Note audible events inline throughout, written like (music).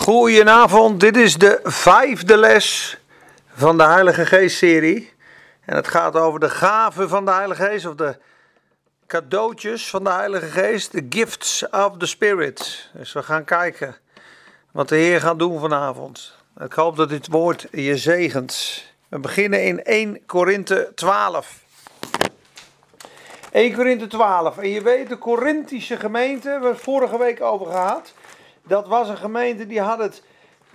Goedenavond, dit is de vijfde les van de Heilige Geest-serie. En het gaat over de gaven van de Heilige Geest, of de cadeautjes van de Heilige Geest, de gifts of the Spirit. Dus we gaan kijken wat de Heer gaat doen vanavond. Ik hoop dat dit woord je zegent. We beginnen in 1 Korinthe 12. 1 Korinthe 12. En je weet, de Korinthische gemeente, we hebben het vorige week over gehad. Dat was een gemeente die had het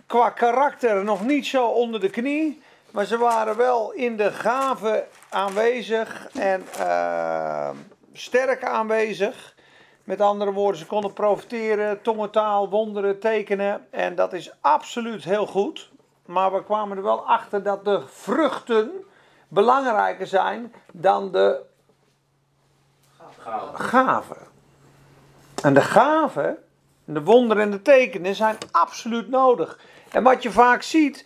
qua karakter nog niet zo onder de knie. Maar ze waren wel in de gaven aanwezig en uh, sterk aanwezig. Met andere woorden, ze konden profiteren, tongentaal, wonderen, tekenen. En dat is absoluut heel goed. Maar we kwamen er wel achter dat de vruchten belangrijker zijn dan de gaven. En de gaven, de wonderen en de tekenen zijn absoluut nodig. En wat je vaak ziet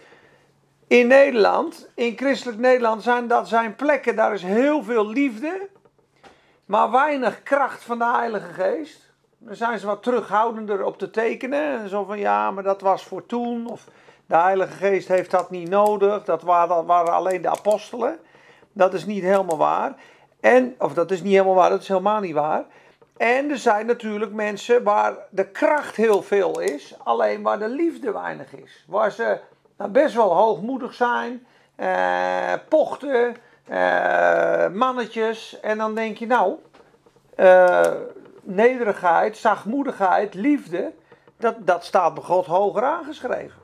in Nederland, in christelijk Nederland, zijn dat zijn plekken, daar is heel veel liefde, maar weinig kracht van de Heilige Geest. Dan zijn ze wat terughoudender op te tekenen. Zo van ja, maar dat was voor toen. Of de Heilige Geest heeft dat niet nodig. Dat waren, waren alleen de apostelen. Dat is niet helemaal waar. En, of dat is niet helemaal waar, dat is helemaal niet waar. En er zijn natuurlijk mensen waar de kracht heel veel is, alleen waar de liefde weinig is. Waar ze nou, best wel hoogmoedig zijn, eh, pochten, eh, mannetjes. En dan denk je, nou, eh, nederigheid, zachtmoedigheid, liefde, dat, dat staat bij God hoger aangeschreven.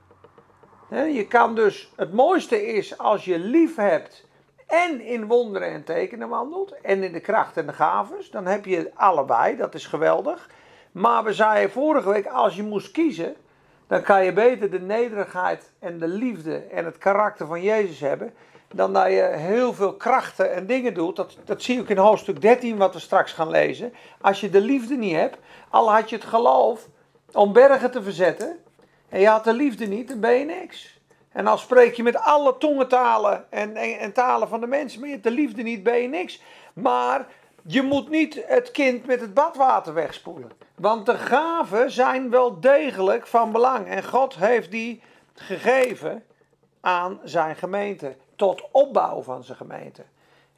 je kan dus, het mooiste is als je lief hebt en in wonderen en tekenen wandelt en in de kracht en de gaves, dan heb je allebei, dat is geweldig. Maar we zeiden vorige week, als je moest kiezen, dan kan je beter de nederigheid en de liefde en het karakter van Jezus hebben, dan dat je heel veel krachten en dingen doet. Dat, dat zie ik in hoofdstuk 13, wat we straks gaan lezen. Als je de liefde niet hebt, al had je het geloof om bergen te verzetten, en je had de liefde niet, dan ben je niks. En dan spreek je met alle tongentalen en, en, en talen van de mensen, maar je de liefde niet, ben je niks. Maar je moet niet het kind met het badwater wegspoelen. Want de gaven zijn wel degelijk van belang. En God heeft die gegeven aan zijn gemeente. Tot opbouw van zijn gemeente.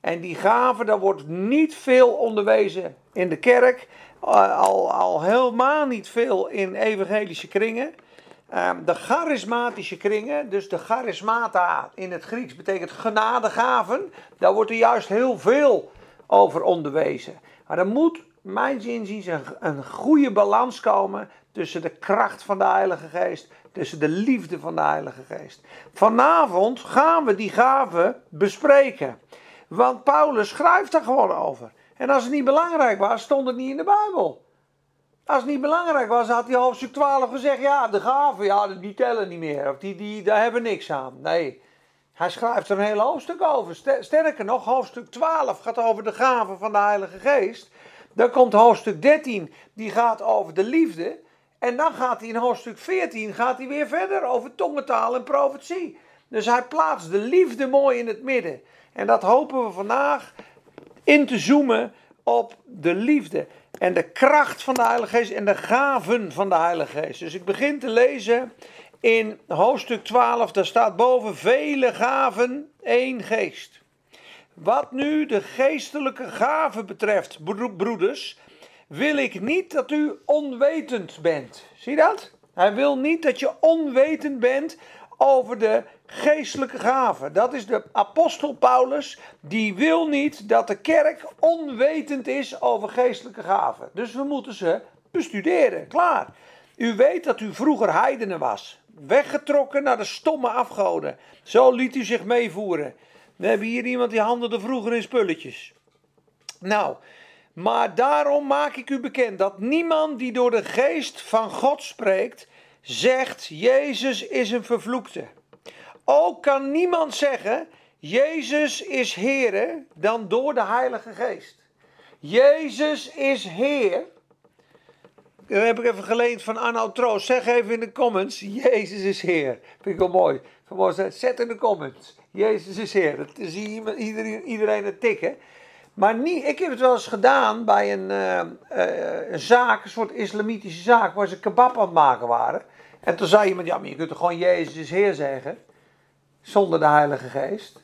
En die gaven, daar wordt niet veel onderwezen in de kerk. Al, al helemaal niet veel in evangelische kringen. Ehm, de charismatische kringen, dus de charismata in het Grieks betekent genadegaven. Daar wordt er juist heel veel over onderwezen. Maar er moet, mijn inziens, een, een goede balans komen tussen de kracht van de Heilige Geest, tussen de liefde van de Heilige Geest. Vanavond gaan we die gaven bespreken. Want Paulus schrijft er gewoon over. En als het niet belangrijk was, stond het niet in de Bijbel. Als het niet belangrijk was, had hij hoofdstuk 12 gezegd: ja, de gaven, ja, die tellen niet meer. Of die, die, daar hebben niks aan. Nee, hij schrijft er een hele hoofdstuk over. Sterker nog, hoofdstuk 12 gaat over de gaven van de Heilige Geest. Dan komt hoofdstuk 13, die gaat over de liefde. En dan gaat hij in hoofdstuk 14 gaat hij weer verder over tongentaal en profetie. Dus hij plaatst de liefde mooi in het midden. En dat hopen we vandaag in te zoomen op de liefde en de kracht van de Heilige Geest en de gaven van de Heilige Geest. Dus ik begin te lezen in hoofdstuk 12, daar staat boven vele gaven, één geest. Wat nu de geestelijke gaven betreft, broeders, wil ik niet dat u onwetend bent. Zie dat? Hij wil niet dat je onwetend bent over de geestelijke gaven. Dat is de apostel Paulus, die wil niet dat de kerk onwetend is over geestelijke gaven. Dus we moeten ze bestuderen, klaar. U weet dat u vroeger heidenen was, weggetrokken naar de stomme afgoden. Zo liet u zich meevoeren. We hebben hier iemand die handelde vroeger in spulletjes. Nou, maar daarom maak ik u bekend dat niemand die door de geest van God spreekt, zegt Jezus is een vervloekte. Ook kan niemand zeggen Jezus is Heer dan door de Heilige Geest. Jezus is Heer. Dat heb ik even geleend van Arnoud Troost. Zeg even in de comments, Jezus is Heer. Vind ik wel mooi. Zet in de comments, Jezus is Heer. Dat zie iedereen, iedereen het tikken. Maar niet, ik heb het wel eens gedaan bij een, eh, eh, een zaak, een soort islamitische zaak, waar ze kebab aan het maken waren. En toen zei iemand, ja, maar je kunt toch gewoon Jezus is Heer zeggen, zonder de Heilige Geest.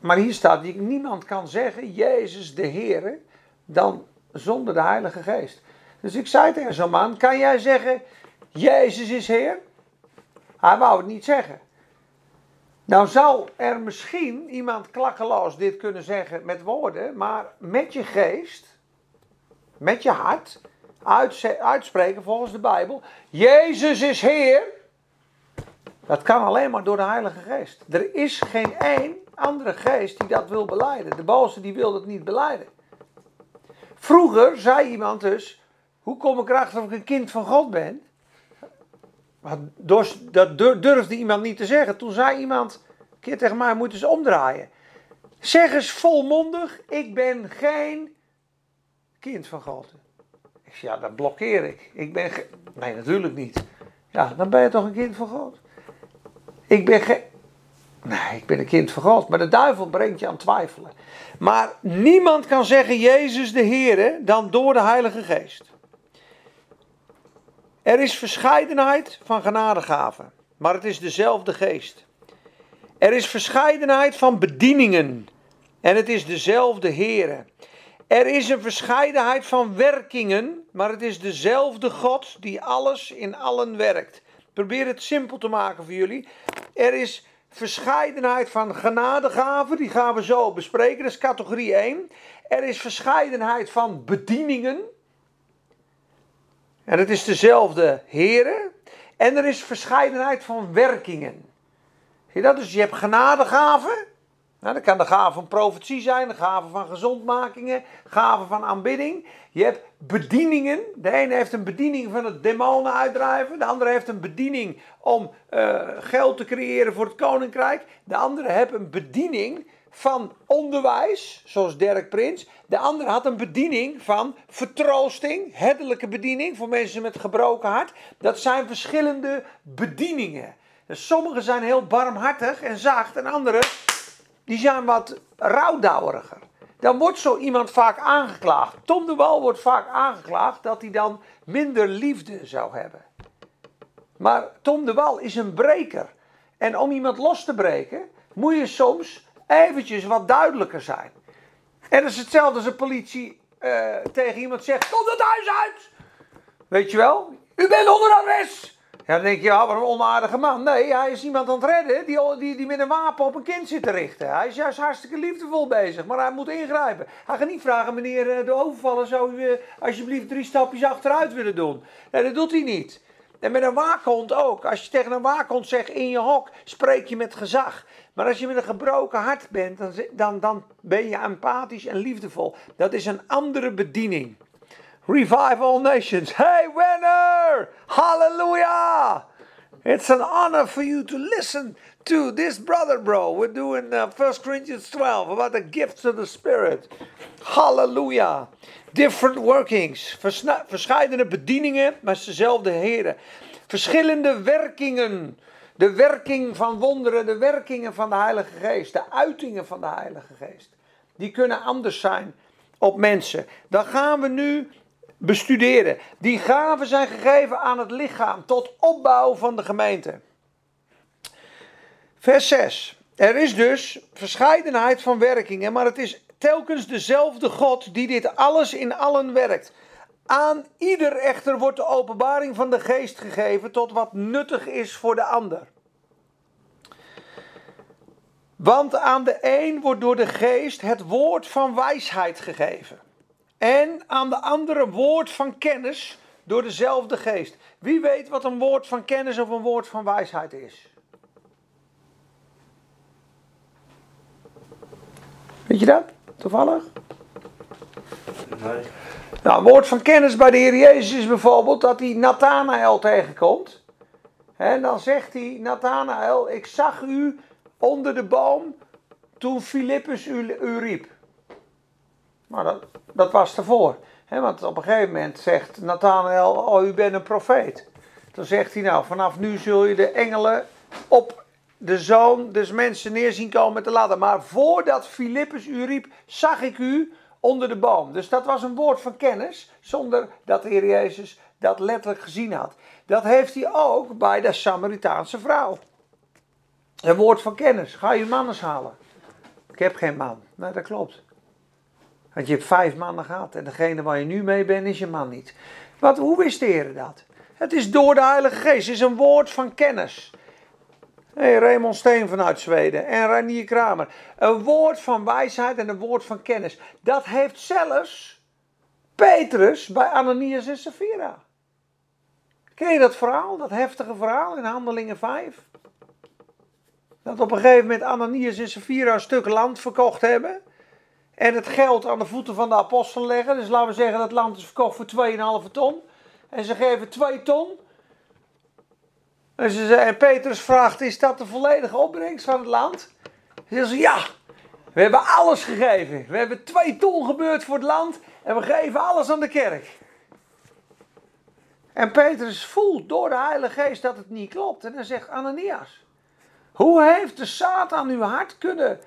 Maar hier staat, niemand kan zeggen, Jezus de Heer, dan zonder de Heilige Geest. Dus ik zei tegen zo'n man, kan jij zeggen, Jezus is Heer? Hij wou het niet zeggen. Nou zou er misschien iemand klakkeloos dit kunnen zeggen met woorden, maar met je geest, met je hart, uitspreken volgens de Bijbel, Jezus is Heer. Dat kan alleen maar door de Heilige Geest. Er is geen één andere geest die dat wil beleiden. De boze die wil dat niet beleiden. Vroeger zei iemand dus, hoe kom ik erachter of ik een kind van God ben? Dat durfde iemand niet te zeggen. Toen zei iemand een keer tegen mij, moet eens omdraaien. Zeg eens volmondig, ik ben geen kind van God. Ik zeg, ja, dat blokkeer ik. Ik ben. Nee, natuurlijk niet. Ja, dan ben je toch een kind van God. Ik ben geen... Nee, ik ben een kind van God. Maar de duivel brengt je aan twijfelen. Maar niemand kan zeggen Jezus de Heer dan door de Heilige Geest. Er is verscheidenheid van genadegaven, maar het is dezelfde geest. Er is verscheidenheid van bedieningen en het is dezelfde Heer. Er is een verscheidenheid van werkingen, maar het is dezelfde God die alles in allen werkt. Probeer het simpel te maken voor jullie. Er is verscheidenheid van genadegaven, die gaan we zo bespreken, dat is categorie 1. Er is verscheidenheid van bedieningen, en het is dezelfde Here. En er is verscheidenheid van werkingen. Zie je dat? Dus je hebt genadegaven. Nou, dat kan de gave van profetie zijn, de gave van gezondmakingen, gave van aanbidding. Je hebt bedieningen. De ene heeft een bediening van het demonen uitdrijven. De andere heeft een bediening om uh, geld te creëren voor het koninkrijk. De andere heeft een bediening van onderwijs, zoals Dirk Prins. De andere had een bediening van vertroosting, herderlijke bediening voor mensen met gebroken hart. Dat zijn verschillende bedieningen. Dus sommige zijn heel barmhartig en zacht en andere die zijn wat rouwdouweriger. Dan wordt zo iemand vaak aangeklaagd. Tom de Wal wordt vaak aangeklaagd dat hij dan minder liefde zou hebben. Maar Tom de Wal is een breker. En om iemand los te breken, moet je soms eventjes wat duidelijker zijn. En dat is hetzelfde als een politie uh, tegen iemand zegt: Kom het huis uit! Weet je wel? U bent onder arrest! Ja, dan denk je, wat een onaardige man. Nee, hij is iemand aan het redden die, die, die met een wapen op een kind zit te richten. Hij is juist hartstikke liefdevol bezig, maar hij moet ingrijpen. Hij gaat niet vragen, meneer eh, de overvaller, zou u uh, alsjeblieft drie stapjes achteruit willen doen? Nee, dat doet hij niet. En met een waakhond ook. Als je tegen een waakhond zegt in je hok, spreek je met gezag. Maar als je met een gebroken hart bent, dan, dan, dan ben je empathisch en liefdevol. Dat is een andere bediening. Revive all nations. Hey, Wenner! Hallelujah! It's an honor for you to listen to this brother, bro. We're doing uh, 1 Corinthians 12 about the gifts of the Spirit. Hallelujah. Different workings. Verscheidene bedieningen, maar dezelfde heren. Verschillende werkingen. De werking van wonderen, de werkingen van de Heilige Geest, de uitingen van de Heilige Geest. Die kunnen anders zijn op mensen. Dan gaan we nu bestuderen. Die gaven zijn gegeven aan het lichaam tot opbouw van de gemeente. Vers 6. Er is dus verscheidenheid van werkingen, maar het is telkens dezelfde God die dit alles in allen werkt. Aan ieder echter wordt de openbaring van de geest gegeven tot wat nuttig is voor de ander. Want aan de een wordt door de geest het woord van wijsheid gegeven. En aan de andere woord van kennis door dezelfde geest. Wie weet wat een woord van kennis of een woord van wijsheid is? Weet je dat? Toevallig? Nee. Nou, een woord van kennis bij de Heer Jezus is bijvoorbeeld dat hij Nathanael tegenkomt. En dan zegt hij, Nathanael, ik zag u onder de boom toen Filippus u, u riep. Maar dat, dat was ervoor. Want op een gegeven moment zegt Nathanael, oh u bent een profeet. Dan zegt hij nou, vanaf nu zul je de engelen op de zoon des mensen neer zien komen met de ladder. Maar voordat Filippus u riep, zag ik u onder de boom. Dus dat was een woord van kennis, zonder dat de Heer Jezus dat letterlijk gezien had. Dat heeft hij ook bij de Samaritaanse vrouw. Een woord van kennis. Ga je man eens halen. Ik heb geen man. Nou, dat klopt. Want je hebt vijf mannen gehad en degene waar je nu mee bent is je man niet. Wat, hoe wist de Heer dat? Het is door de Heilige Geest. Het is een woord van kennis. Hey, Raymond Steen vanuit Zweden en Ranier Kramer. Een woord van wijsheid en een woord van kennis. Dat heeft zelfs Petrus bij Ananias en Sapphira. Ken je dat verhaal, dat heftige verhaal in Handelingen 5? Dat op een gegeven moment Ananias en Sapphira een stuk land verkocht hebben. En het geld aan de voeten van de apostelen leggen. Dus laten we zeggen dat land is verkocht voor 2,5 ton. En ze geven 2 ton. En, ze, en Petrus vraagt, is dat de volledige opbrengst van het land? Ze zeggen ja, we hebben alles gegeven. We hebben 2 ton gebeurd voor het land. En we geven alles aan de kerk. En Petrus voelt door de Heilige Geest dat het niet klopt. En dan zegt Ananias, hoe heeft de Satan uw hart kunnen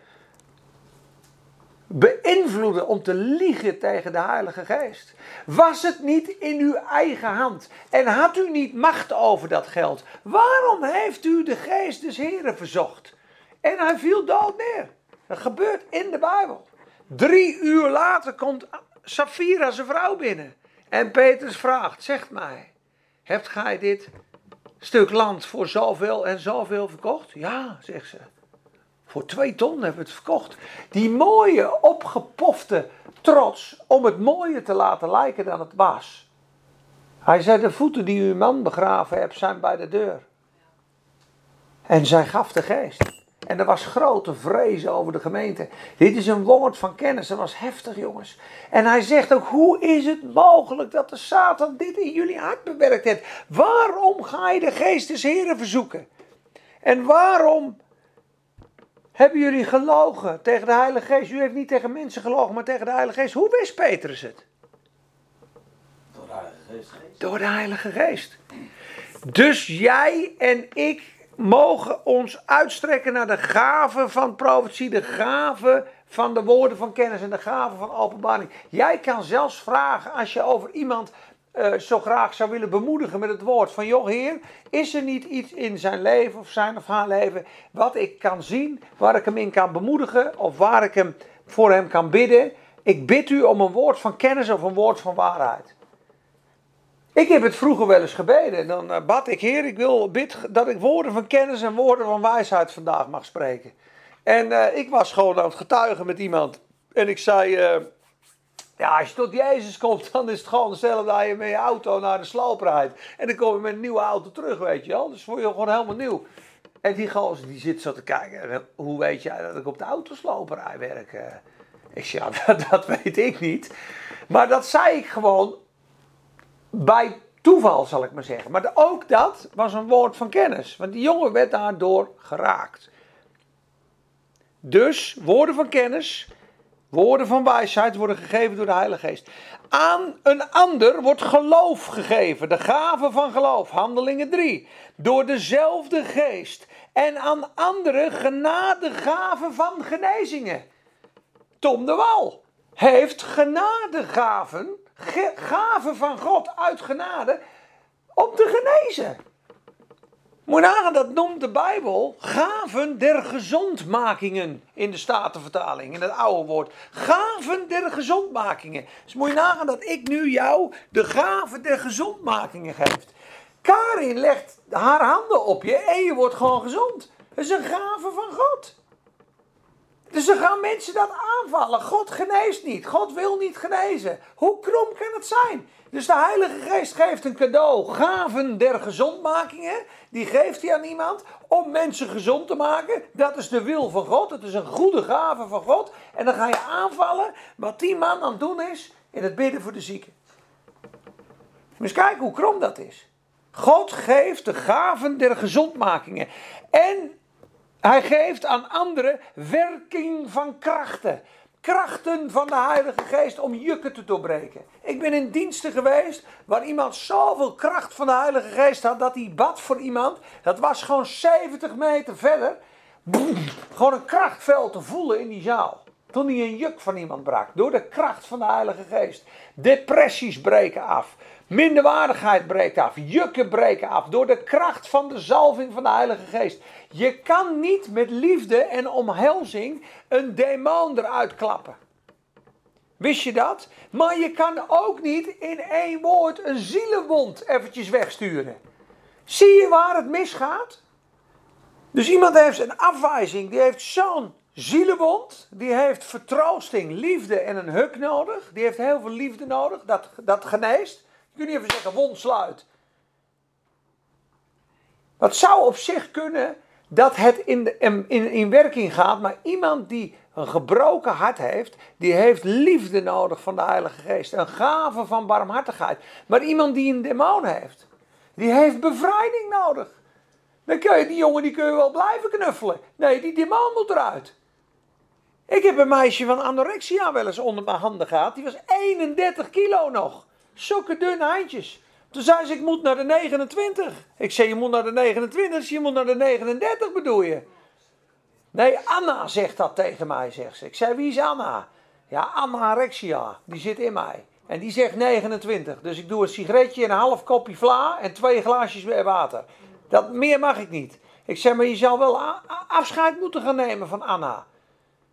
beïnvloeden om te liegen tegen de Heilige Geest? Was het niet in uw eigen hand? En had u niet macht over dat geld? Waarom heeft u de Geest des Heren verzocht? En hij viel dood neer. Dat gebeurt in de Bijbel. Drie uur later komt Safira zijn vrouw binnen. En Petrus vraagt, zegt mij, hebt gij dit stuk land voor zoveel en zoveel verkocht? Ja, zegt ze. Voor twee ton hebben we het verkocht. Die mooie, opgepofte trots om het mooier te laten lijken dan het was. Hij zei, de voeten die uw man begraven hebt zijn bij de deur. En zij gaf de geest. En er was grote vrees over de gemeente. Dit is een woord van kennis. Dat was heftig, jongens. En hij zegt ook: hoe is het mogelijk dat de Satan dit in jullie hart bewerkt heeft? Waarom ga je de geest des Heren verzoeken? En waarom hebben jullie gelogen tegen de Heilige Geest? U heeft niet tegen mensen gelogen, maar tegen de Heilige Geest. Hoe wist Petrus het? Door de Heilige Geest. Door de Heilige Geest. Dus jij en ik mogen ons uitstrekken naar de gave van profetie, de gave van de woorden van kennis en de gave van openbaring. Jij kan zelfs vragen als je over iemand uh, zo graag zou willen bemoedigen met het woord van joh heer, is er niet iets in zijn leven of zijn of haar leven wat ik kan zien, waar ik hem in kan bemoedigen of waar ik hem voor hem kan bidden. Ik bid u om een woord van kennis of een woord van waarheid. Ik heb het vroeger wel eens gebeden. Dan uh, bad ik, Heer, ik wil bid dat ik woorden van kennis en woorden van wijsheid vandaag mag spreken. En uh, ik was gewoon aan het getuigen met iemand. En ik zei, ja, als je tot Jezus komt, dan is het gewoon hetzelfde dat je met je auto naar de sloop rijdt. En dan kom je met een nieuwe auto terug, weet je wel. Dus voor je gewoon helemaal nieuw. En die gozer die zit zo te kijken. Hoe weet jij dat ik op de autosloperij werk? Ik zei, ja, (laughs) dat, dat weet ik niet. Maar dat zei ik gewoon bij toeval, zal ik maar zeggen. Maar ook dat was een woord van kennis. Want die jongen werd daardoor geraakt. Dus woorden van kennis, woorden van wijsheid worden gegeven door de Heilige Geest. Aan een ander wordt geloof gegeven, de gave van geloof, handelingen 3. Door dezelfde geest. En aan anderen genadegaven van genezingen. Tom de Wal heeft genadegaven gaven van God uit genade om te genezen. Moet nagaan, dat noemt de Bijbel gaven der gezondmakingen in de Statenvertaling, in het oude woord. Gaven der gezondmakingen. Dus moet je nagaan dat ik nu jou de gaven der gezondmakingen geef. Karin legt haar handen op je en je wordt gewoon gezond. Dat is een gave van God. Dus dan gaan mensen dat aanvallen. God geneest niet. God wil niet genezen. Hoe krom kan het zijn? Dus de Heilige Geest geeft een cadeau. Gaven der gezondmakingen. Die geeft hij aan iemand om mensen gezond te maken. Dat is de wil van God. Het is een goede gave van God. En dan ga je aanvallen wat die man aan het doen is in het bidden voor de zieken. Dus kijk hoe krom dat is. God geeft de gaven der gezondmakingen. En hij geeft aan anderen werking van krachten. krachten van de Heilige Geest om jukken te doorbreken. Ik ben in diensten geweest waar iemand zoveel kracht van de Heilige Geest had dat hij bad voor iemand. Dat was gewoon 70 meter verder. Gewoon een krachtveld te voelen in die zaal. Toen hij een juk van iemand brak. Door de kracht van de Heilige Geest. Depressies breken af. Minderwaardigheid breekt af. Jukken breken af. Door de kracht van de zalving van de Heilige Geest. Je kan niet met liefde en omhelzing een demon eruit klappen. Wist je dat? Maar je kan ook niet in één woord een zielenwond eventjes wegsturen. Zie je waar het misgaat? Dus iemand heeft een afwijzing, die heeft zo'n zielenwond, die heeft vertroosting, liefde en een huk nodig. Die heeft heel veel liefde nodig, dat, dat geneest. Je kunt niet even zeggen wond sluit. Dat zou op zich kunnen dat het in, in, in werking gaat, maar iemand die een gebroken hart heeft, die heeft liefde nodig van de Heilige Geest. Een gave van barmhartigheid. Maar iemand die een demon heeft, die heeft bevrijding nodig. Dan kun je die jongen die kun je wel blijven knuffelen. Nee, die demon moet eruit. Ik heb een meisje van anorexia wel eens onder mijn handen gehad. Die was 31 kilo nog. Zulke dunne handjes. Toen zei ze, ik moet naar de 29. Ik zei, je moet naar de 29, je moet naar de 39 bedoel je. Nee, Anna zegt dat tegen mij, zegt ze. Ik zei, wie is Anna? Ja, anorexia, die zit in mij. En die zegt 29. Dus ik doe een sigaretje en een half kopje vla en twee glaasjes water. Dat, meer mag ik niet. Ik zeg, maar je zou wel afscheid moeten gaan nemen van Anna.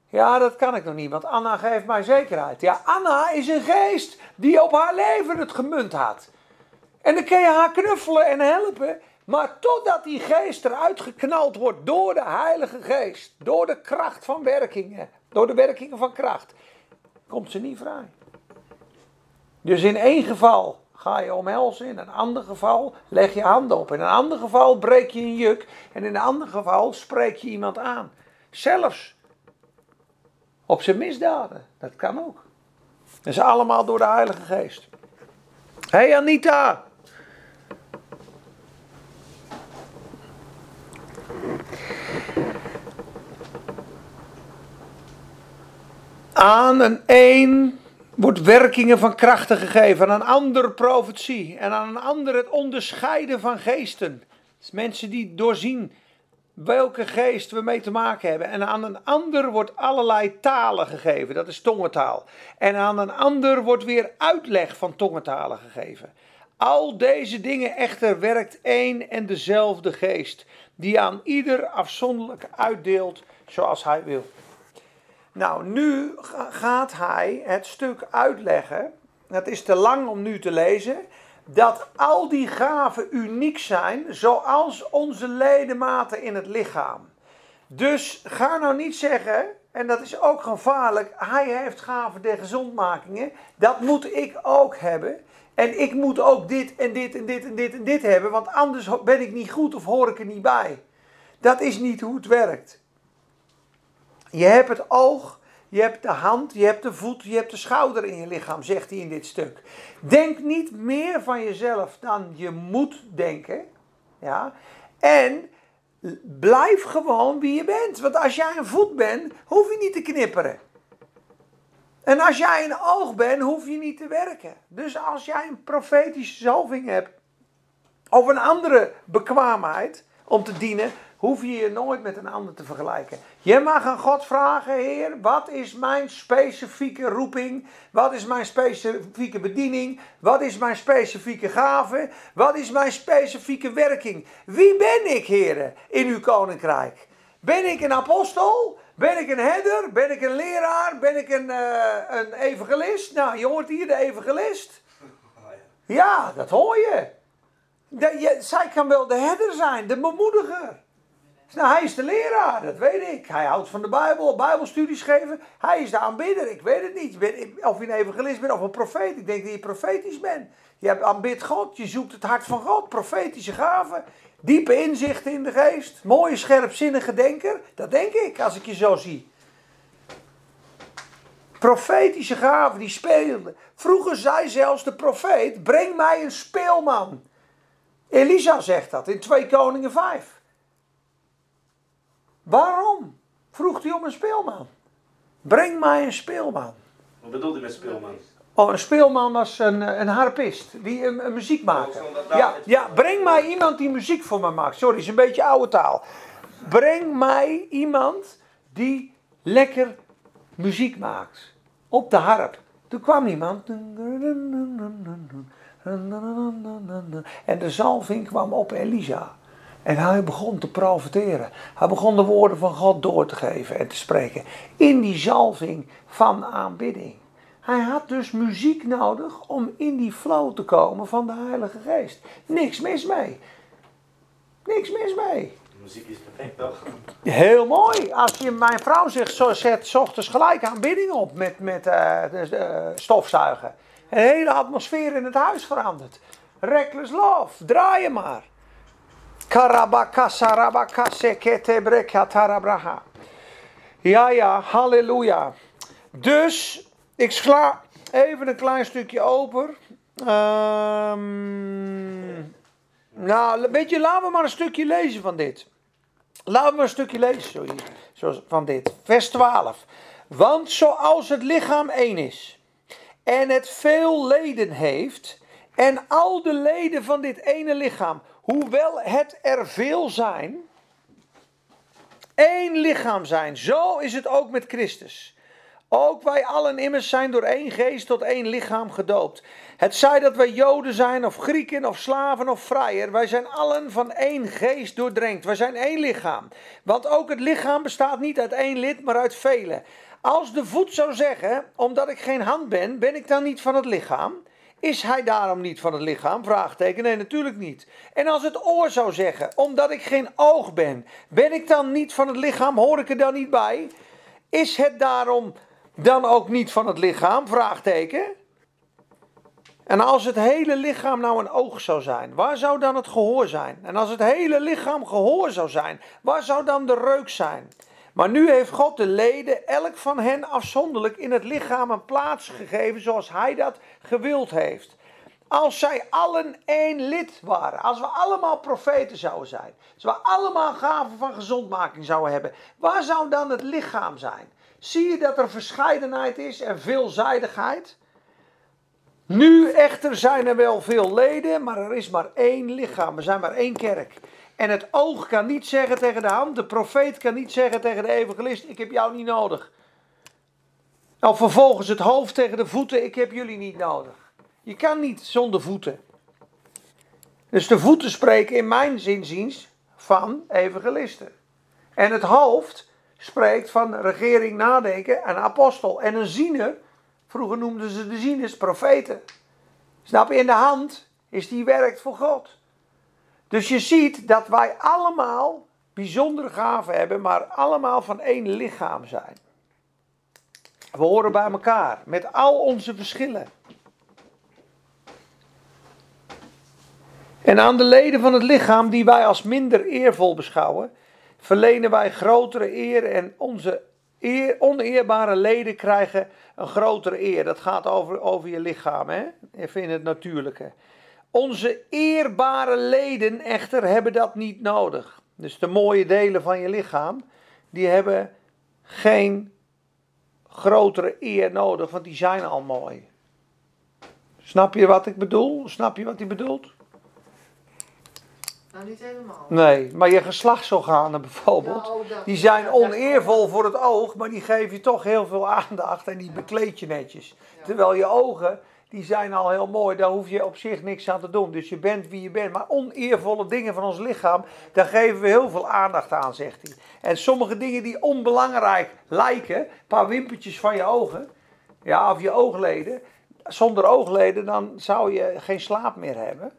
Ja, dat kan ik nog niet, want Anna geeft mij zekerheid. Ja, Anna is een geest die op haar leven het gemunt had. En dan kun je haar knuffelen en helpen. Maar totdat die geest eruit geknald wordt door de Heilige Geest, door de kracht van werkingen, door de werkingen van kracht, komt ze niet vrij. Dus in één geval ga je omhelzen, in een ander geval leg je handen op, in een ander geval breek je een juk en in een ander geval spreek je iemand aan. Zelfs op zijn misdaden, dat kan ook. Dat is allemaal door de Heilige Geest. Hé hey Anita, Aan een een wordt werkingen van krachten gegeven, aan een ander profetie en aan een ander het onderscheiden van geesten. Mensen die doorzien welke geest we mee te maken hebben. En aan een ander wordt allerlei talen gegeven, dat is tongentaal. En aan een ander wordt weer uitleg van tongentalen gegeven. Al deze dingen echter werkt één en dezelfde geest, die aan ieder afzonderlijk uitdeelt zoals hij wil. Nou, nu gaat hij het stuk uitleggen. Het is te lang om nu te lezen. Dat al die gaven uniek zijn, zoals onze ledematen in het lichaam. Dus ga nou niet zeggen, en dat is ook gevaarlijk, hij heeft gaven der gezondmakingen. Dat moet ik ook hebben. En ik moet ook dit en dit en dit en dit en dit hebben, want anders ben ik niet goed of hoor ik er niet bij. Dat is niet hoe het werkt. Je hebt het oog, je hebt de hand, je hebt de voet, je hebt de schouder in je lichaam, zegt hij in dit stuk. Denk niet meer van jezelf dan je moet denken. Ja? En blijf gewoon wie je bent. Want als jij een voet bent, hoef je niet te knipperen. En als jij een oog bent, hoef je niet te werken. Dus als jij een profetische zalving hebt, of een andere bekwaamheid om te dienen, hoef je je nooit met een ander te vergelijken. Je mag aan God vragen, Heer, wat is mijn specifieke roeping? Wat is mijn specifieke bediening? Wat is mijn specifieke gave? Wat is mijn specifieke werking? Wie ben ik, Heer, in uw koninkrijk? Ben ik een apostel? Ben ik een herder? Ben ik een leraar? Ben ik een, uh, een evangelist? Nou, je hoort hier de evangelist. Ja, dat hoor je. je. Zij kan wel de herder zijn, de bemoediger. Nou, hij is de leraar, dat weet ik. Hij houdt van de Bijbel, Bijbelstudies geven. Hij is de aanbidder, ik weet het niet. Of je een evangelist bent of een profeet. Ik denk dat je profetisch bent. Je hebt aanbid God, je zoekt het hart van God, profetische gaven. Diepe inzichten in de geest. Mooie, scherpzinnige denker. Dat denk ik, als ik je zo zie. Profetische gaven, die speelden. Vroeger zei zelfs de profeet, breng mij een speelman. Elisa zegt dat in 2 Koningen 5. Waarom vroeg hij om een speelman? Breng mij een speelman. Wat bedoelt u met speelman? Oh, een speelman was een, een harpist, die een, een muziek maakte. Ja, ja, breng mij iemand die muziek voor me maakt. Sorry, is een beetje oude taal. Breng mij iemand die lekker muziek maakt. Op de harp. Toen kwam iemand. En de zalving kwam op Elisa. En hij begon te profiteren. Hij begon de woorden van God door te geven en te spreken. In die zalving van aanbidding. Hij had dus muziek nodig om in die flow te komen van de Heilige Geest. Niks mis mee. Niks mis mee. muziek is perfect, toch? Heel mooi. Als je mijn vrouw zegt, zo zet s ochtends gelijk aanbidding op met, met uh, de, uh, stofzuigen. De hele atmosfeer in het huis verandert. Reckless love, draai je maar. Karabakasarabakaseketebrekatarabraha. Ja, ja, halleluja. Dus, ik sla even een klein stukje open. Um, nou, weet je, laten we maar een stukje lezen van dit. Laten we maar een stukje lezen van dit. Vers 12. Want zoals het lichaam één is en het veel leden heeft en al de leden van dit ene lichaam, hoewel het er veel zijn, één lichaam zijn, zo is het ook met Christus. Ook wij allen immers zijn door één geest tot één lichaam gedoopt. Het zij dat wij Joden zijn, of Grieken, of slaven, of vrijer, wij zijn allen van één geest doordrenkt. Wij zijn één lichaam. Want ook het lichaam bestaat niet uit één lid, maar uit vele. Als de voet zou zeggen, omdat ik geen hand ben, ben ik dan niet van het lichaam? Is hij daarom niet van het lichaam? Vraagteken. Nee, natuurlijk niet. En als het oor zou zeggen, omdat ik geen oog ben, ben ik dan niet van het lichaam? Hoor ik er dan niet bij? Is het daarom dan ook niet van het lichaam? Vraagteken. En als het hele lichaam nou een oog zou zijn, waar zou dan het gehoor zijn? En als het hele lichaam gehoor zou zijn, waar zou dan de reuk zijn? Maar nu heeft God de leden, elk van hen afzonderlijk, in het lichaam een plaats gegeven zoals Hij dat gewild heeft. Als zij allen één lid waren, als we allemaal profeten zouden zijn, als we allemaal gaven van gezondmaking zouden hebben, waar zou dan het lichaam zijn? Zie je dat er verscheidenheid is en veelzijdigheid? Nu echter zijn er wel veel leden, maar er is maar één lichaam. Er zijn maar één kerk. En het oog kan niet zeggen tegen de hand, de profeet kan niet zeggen tegen de evangelist: Ik heb jou niet nodig. Of vervolgens het hoofd tegen de voeten: Ik heb jullie niet nodig. Je kan niet zonder voeten. Dus de voeten spreken in mijn zinziens van evangelisten. En het hoofd spreekt van regering, nadenken en apostel. En een ziener, vroeger noemden ze de zieners profeten. Snap je, in de hand is die werkt voor God. Dus je ziet dat wij allemaal bijzondere gaven hebben, maar allemaal van één lichaam zijn. We horen bij elkaar met al onze verschillen. En aan de leden van het lichaam, die wij als minder eervol beschouwen, verlenen wij grotere eer en onze eer, oneerbare leden krijgen een grotere eer. Dat gaat over, over je lichaam, hè? even in het natuurlijke. Onze eerbare leden echter hebben dat niet nodig. Dus de mooie delen van je lichaam, die hebben geen grotere eer nodig, want die zijn al mooi. Snap je wat ik bedoel? Snap je wat hij bedoelt? Nou, niet helemaal. Nee, maar je geslachtsorganen bijvoorbeeld, Nou, die zijn ja, oneervol voor het oog, maar die geven je toch heel veel aandacht en die bekleed je netjes. Terwijl je ogen, die zijn al heel mooi, daar hoef je op zich niks aan te doen. Dus je bent wie je bent. Maar oneervolle dingen van ons lichaam, daar geven we heel veel aandacht aan, zegt hij. En sommige dingen die onbelangrijk lijken, een paar wimpertjes van je ogen, ja, of je oogleden. Zonder oogleden dan zou je geen slaap meer hebben.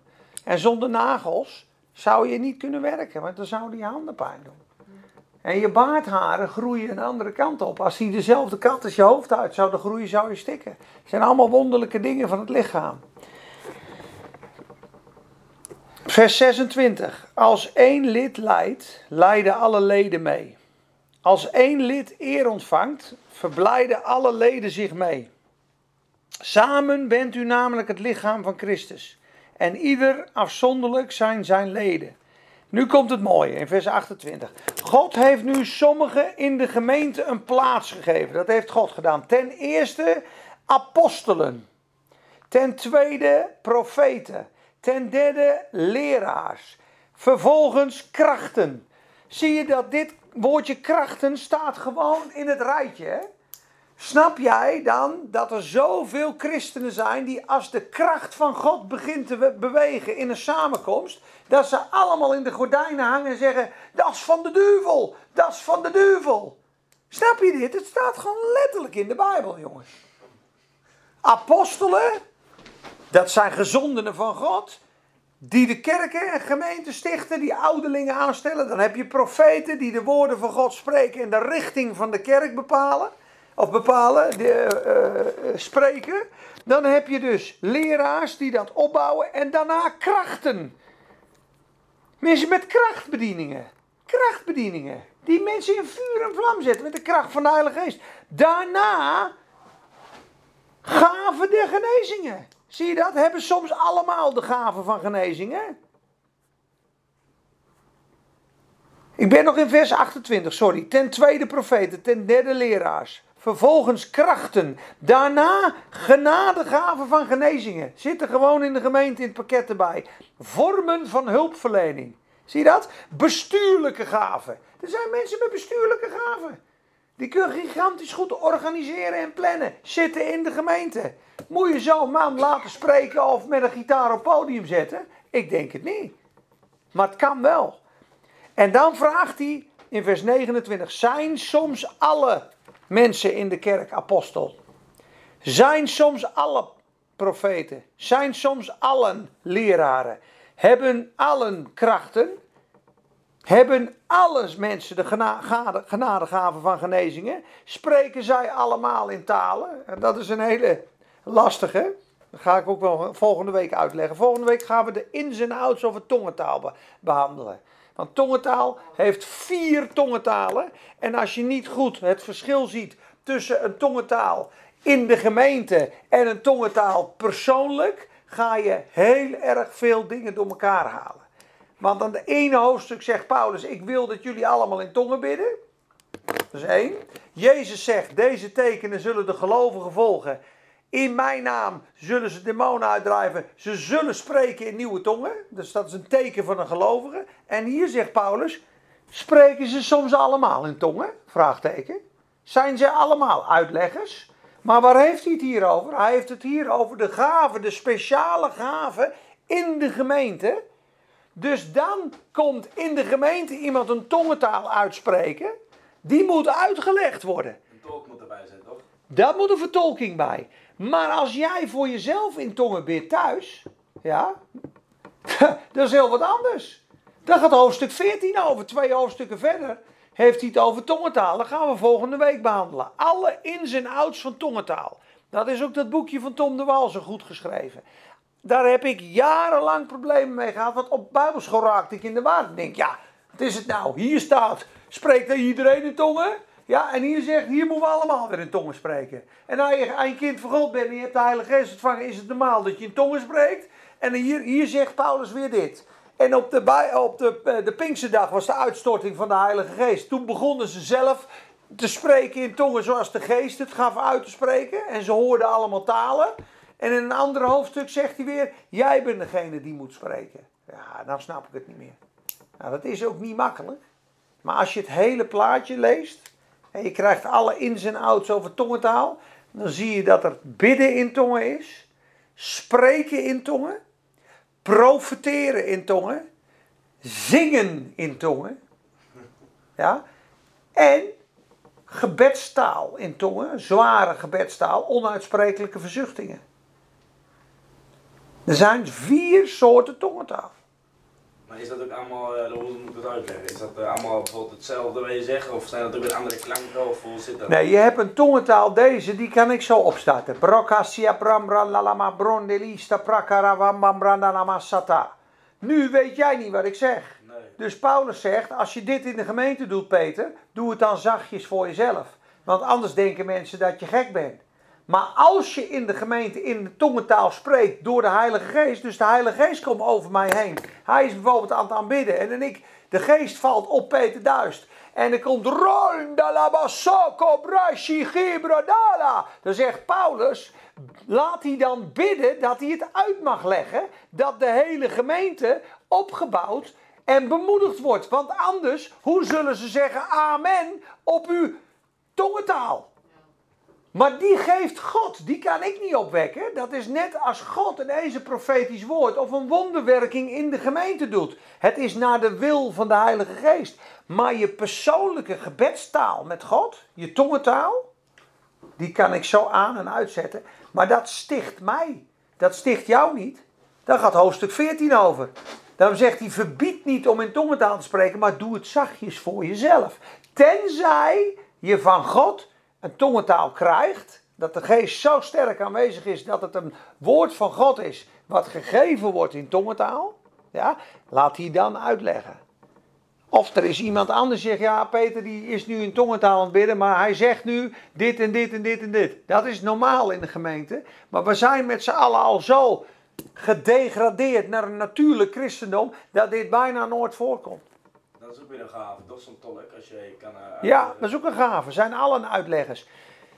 En zonder nagels zou je niet kunnen werken, want dan zouden je handen pijn doen. En je baardharen groeien een andere kant op. Als die dezelfde kant als je hoofd uit zouden groeien, zou je stikken. Het zijn allemaal wonderlijke dingen van het lichaam. Vers 26. Als één lid lijdt, lijden alle leden mee. Als één lid eer ontvangt, verblijden alle leden zich mee. Samen bent u namelijk het lichaam van Christus. En ieder afzonderlijk zijn zijn leden. Nu komt het mooie in vers 28. God heeft nu sommigen in de gemeente een plaats gegeven. Dat heeft God gedaan. Ten eerste apostelen. Ten tweede profeten. Ten derde leraars. Vervolgens krachten. Zie je dat dit woordje krachten staat gewoon in het rijtje. Hè? Snap jij dan dat er zoveel christenen zijn die als de kracht van God begint te bewegen in een samenkomst, dat ze allemaal in de gordijnen hangen en zeggen, dat is van de duivel, dat is van de duivel. Snap je dit? Het staat gewoon letterlijk in de Bijbel, jongens. Apostelen, dat zijn gezondenen van God, die de kerken en gemeenten stichten, die ouderlingen aanstellen. Dan heb je profeten die de woorden van God spreken en de richting van de kerk bepalen of bepalen, de, uh, spreken. Dan heb je dus leraars die dat opbouwen en daarna krachten. Mensen met krachtbedieningen. Krachtbedieningen. Die mensen in vuur en vlam zetten met de kracht van de Heilige Geest. Daarna gaven de genezingen. Zie je dat? Hebben soms allemaal de gaven van genezingen. Ik ben nog in vers 28, sorry. Ten tweede profeten, ten derde leraars. Vervolgens krachten. Daarna genadegaven van genezingen. Zitten gewoon in de gemeente in het pakket erbij. Vormen van hulpverlening. Zie je dat? Bestuurlijke gaven. Er zijn mensen met bestuurlijke gaven. Die kunnen gigantisch goed organiseren en plannen. Zitten in de gemeente. Moet je zo'n man laten spreken of met een gitaar op podium zetten? Ik denk het niet. Maar het kan wel. En dan vraagt hij in vers 29: Zijn soms alle mensen in de kerk apostel? Zijn soms alle profeten? Zijn soms allen leraren? Hebben allen krachten? Hebben alles mensen de genade, genadegaven van genezingen? Spreken zij allemaal in talen? En dat is een hele lastige. Dat ga ik ook wel volgende week uitleggen. Volgende week gaan we de ins en outs over tongentaal behandelen. Want tongentaal heeft vier tongentalen. En als je niet goed het verschil ziet tussen een tongentaal in de gemeente en een tongentaal persoonlijk, ga je heel erg veel dingen door elkaar halen. Want aan de ene hoofdstuk zegt Paulus: Ik wil dat jullie allemaal in tongen bidden. Dat is één. Jezus zegt: Deze tekenen zullen de gelovigen volgen. In mijn naam zullen ze demonen uitdrijven. Ze zullen spreken in nieuwe tongen. Dus dat is een teken van een gelovige. En hier zegt Paulus: Spreken ze soms allemaal in tongen? Vraagteken. Zijn ze allemaal uitleggers? Maar waar heeft hij het hier over? Hij heeft het hier over de gaven, de speciale gaven in de gemeente. Dus dan komt in de gemeente iemand een tongentaal uitspreken. Die moet uitgelegd worden. Een tolk moet erbij zijn, toch? Dat moet een vertolking bij. Maar als jij voor jezelf in tongen bidt thuis, ja, (laughs) dat is heel wat anders. Daar gaat hoofdstuk 14 over, twee hoofdstukken verder. Heeft hij het over tongentaal. Dat gaan we volgende week behandelen. Alle ins en outs van tongentaal. Dat is ook dat boekje van Tom de Wal zo goed geschreven. Daar heb ik jarenlang problemen mee gehad. Want op Bijbelschool raakte ik in de war. Ik denk, ja, wat is het nou? Hier staat, spreekt er iedereen in tongen? Ja, en hier zegt, hier moeten we allemaal weer in tongen spreken. En als je een kind van God bent en je hebt de Heilige Geest ontvangen, is het normaal dat je in tongen spreekt. En hier, hier zegt Paulus weer dit. En op, de, op de, eh, de Pinksterdag was de uitstorting van de Heilige Geest. Toen begonnen ze zelf te spreken in tongen zoals de Geest het gaf uit te spreken. En ze hoorden allemaal talen. En in een ander hoofdstuk zegt hij weer: Jij bent degene die moet spreken. Ja, dan snap ik het niet meer. Nou, dat is ook niet makkelijk. Maar als je het hele plaatje leest. En je krijgt alle ins en outs over tongentaal. dan zie je dat er bidden in tongen is. spreken in tongen. profeteren in tongen. zingen in tongen. Ja. En gebedstaal in tongen, zware gebedstaal, onuitsprekelijke verzuchtingen. Er zijn vier soorten tongentaal. Maar is dat ook allemaal, uh, hoe moet ik het uitleggen? Is dat uh, allemaal bijvoorbeeld hetzelfde wat je zegt? Of zijn dat ook weer andere klanken? Of hoe zit dat? Nee, je hebt een tongentaal, deze, die kan ik zo opstarten. Brokasia brambra lalama brondelista prakaravambambrandalama sata. Nu weet jij niet wat ik zeg. Nee. Dus Paulus zegt, als je dit in de gemeente doet, Peter, doe het dan zachtjes voor jezelf. Want anders denken mensen dat je gek bent. Maar als je in de gemeente in de tongentaal spreekt door de Heilige Geest, dus de Heilige Geest komt over mij heen. Hij is bijvoorbeeld aan het aanbidden en dan ik, de geest valt op Peter Duist. En er komt Rondalabasoko Dan zegt Paulus, laat hij dan bidden dat hij het uit mag leggen. Dat de hele gemeente opgebouwd en bemoedigd wordt. Want anders, hoe zullen ze zeggen amen op uw tongentaal? Maar die geeft God, die kan ik niet opwekken. Dat is net als God ineens een profetisch woord of een wonderwerking in de gemeente doet. Het is naar de wil van de Heilige Geest. Maar je persoonlijke gebedstaal met God, je tongentaal, die kan ik zo aan en uitzetten. Maar dat sticht mij. Dat sticht jou niet. Daar gaat hoofdstuk 14 over. Dan zegt hij: verbied niet om in tongentaal te spreken, maar doe het zachtjes voor jezelf. Tenzij je van God een tongentaal krijgt, dat de geest zo sterk aanwezig is dat het een woord van God is, wat gegeven wordt in tongentaal, ja, laat hij dan uitleggen. Of er is iemand anders die zegt, ja Peter die is nu in tongentaal aan het bidden, maar hij zegt nu dit en dit en dit en dit. Dat is normaal in de gemeente, maar we zijn met z'n allen al zo gedegradeerd naar een natuurlijk christendom, dat dit bijna nooit voorkomt. Dat is ook weer een gave, toch zo'n tolk, als je kan... Uh, ja, dat is ook een gave, zijn allen uitleggers.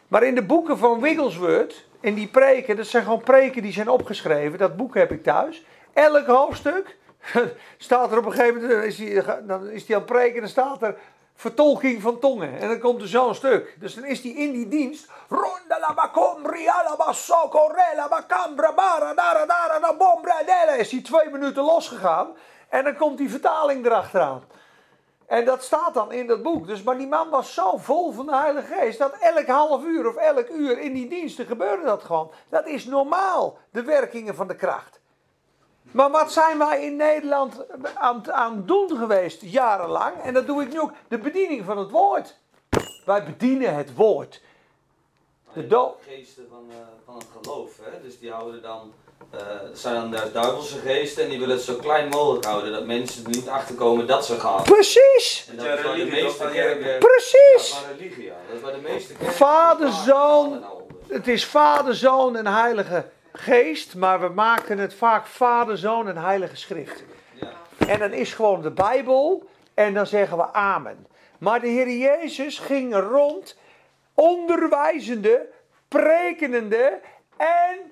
Maar in de boeken van Wigglesworth, in die preken, dat zijn gewoon preken die zijn opgeschreven, dat boek heb ik thuis. Elk hoofdstuk (laughs) staat er op een gegeven moment, dan is hij, dan is hij aan het preken, dan staat er vertolking van tongen. En dan komt er zo'n stuk. Dus dan is hij in die dienst. Ronda la bacombria la basoko la bacambra bara dara dara da bombra dele. Is hij twee minuten losgegaan. En dan komt die vertaling erachteraan. En dat staat dan in dat boek. Dus, maar die man was zo vol van de Heilige Geest. Dat elk half uur of elk uur in die diensten gebeurde dat gewoon. Dat is normaal, de werkingen van de kracht. Maar wat zijn wij in Nederland aan, aan doen geweest jarenlang? En dat doe ik nu ook. De bediening van het woord. Wij bedienen het woord. De do geesten van, uh, van het geloof. Hè? Dus die houden dan. Uh, zijn dan de duivelse geesten en die willen het zo klein mogelijk houden. Dat mensen er niet achter komen dat ze gaan. Precies! En dat is waar de meeste kerken. Precies! Dat is religie, ja. Dat is waar de meeste kerken. Vader, zoon. Het is vader, zoon en heilige geest, maar we maken het vaak Vader, Zoon en Heilige Schrift. Ja. En dan is gewoon de Bijbel en dan zeggen we Amen. Maar de Heer Jezus ging rond, onderwijzende, prekenende en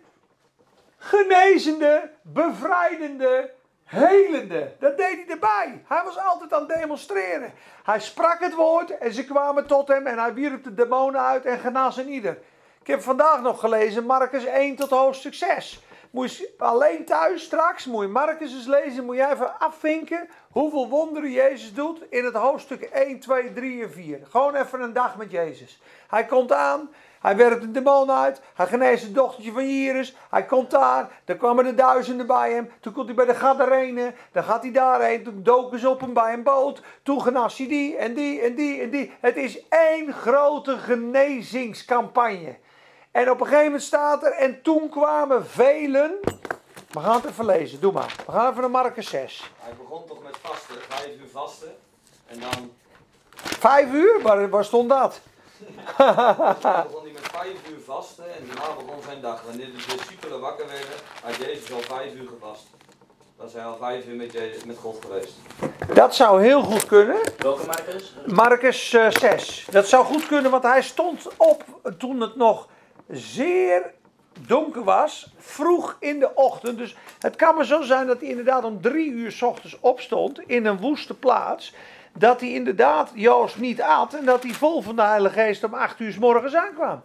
genezende, bevrijdende, helende. Dat deed hij erbij. Hij was altijd aan het demonstreren. Hij sprak het woord en ze kwamen tot hem en hij wierp de demonen uit en genas ieder. Ik heb vandaag nog gelezen Marcus 1 tot hoofdstuk 6. Moet alleen thuis straks, moet je Marcus eens lezen, moet je even afvinken hoeveel wonderen Jezus doet in het hoofdstuk 1, 2, 3 en 4. Gewoon even een dag met Jezus. Hij komt aan, hij werpt een demon uit, hij geneest het dochtertje van Jairus, hij komt daar, dan kwamen de duizenden bij hem, toen komt hij bij de Gadarene, dan gaat hij daarheen, toen doken ze op hem bij een boot, toen genas hij die en die en die en die. Het is één grote genezingscampagne. En op een gegeven moment staat er, en toen kwamen velen. We gaan het even lezen, doe maar. We gaan even naar Marcus 6. Hij begon toch met vasten, vijf uur vasten. En dan. Vijf uur? Waar, waar stond dat? (laughs) vijf uur vasten en daarna begon zijn dag. Wanneer de discipelen wakker werden, had Jezus al vijf uur gevast. Dan hij al vijf uur met, Jezus, met God geweest. Dat zou heel goed kunnen. Welke Marcus? Marcus uh, 6. Dat zou goed kunnen, want hij stond op toen het nog zeer donker was, vroeg in de ochtend. Dus het kan maar zo zijn dat hij inderdaad om drie uur s ochtends opstond in een woeste plaats. Dat hij inderdaad Joost niet at en dat hij vol van de Heilige Geest om acht uur s morgens aankwam.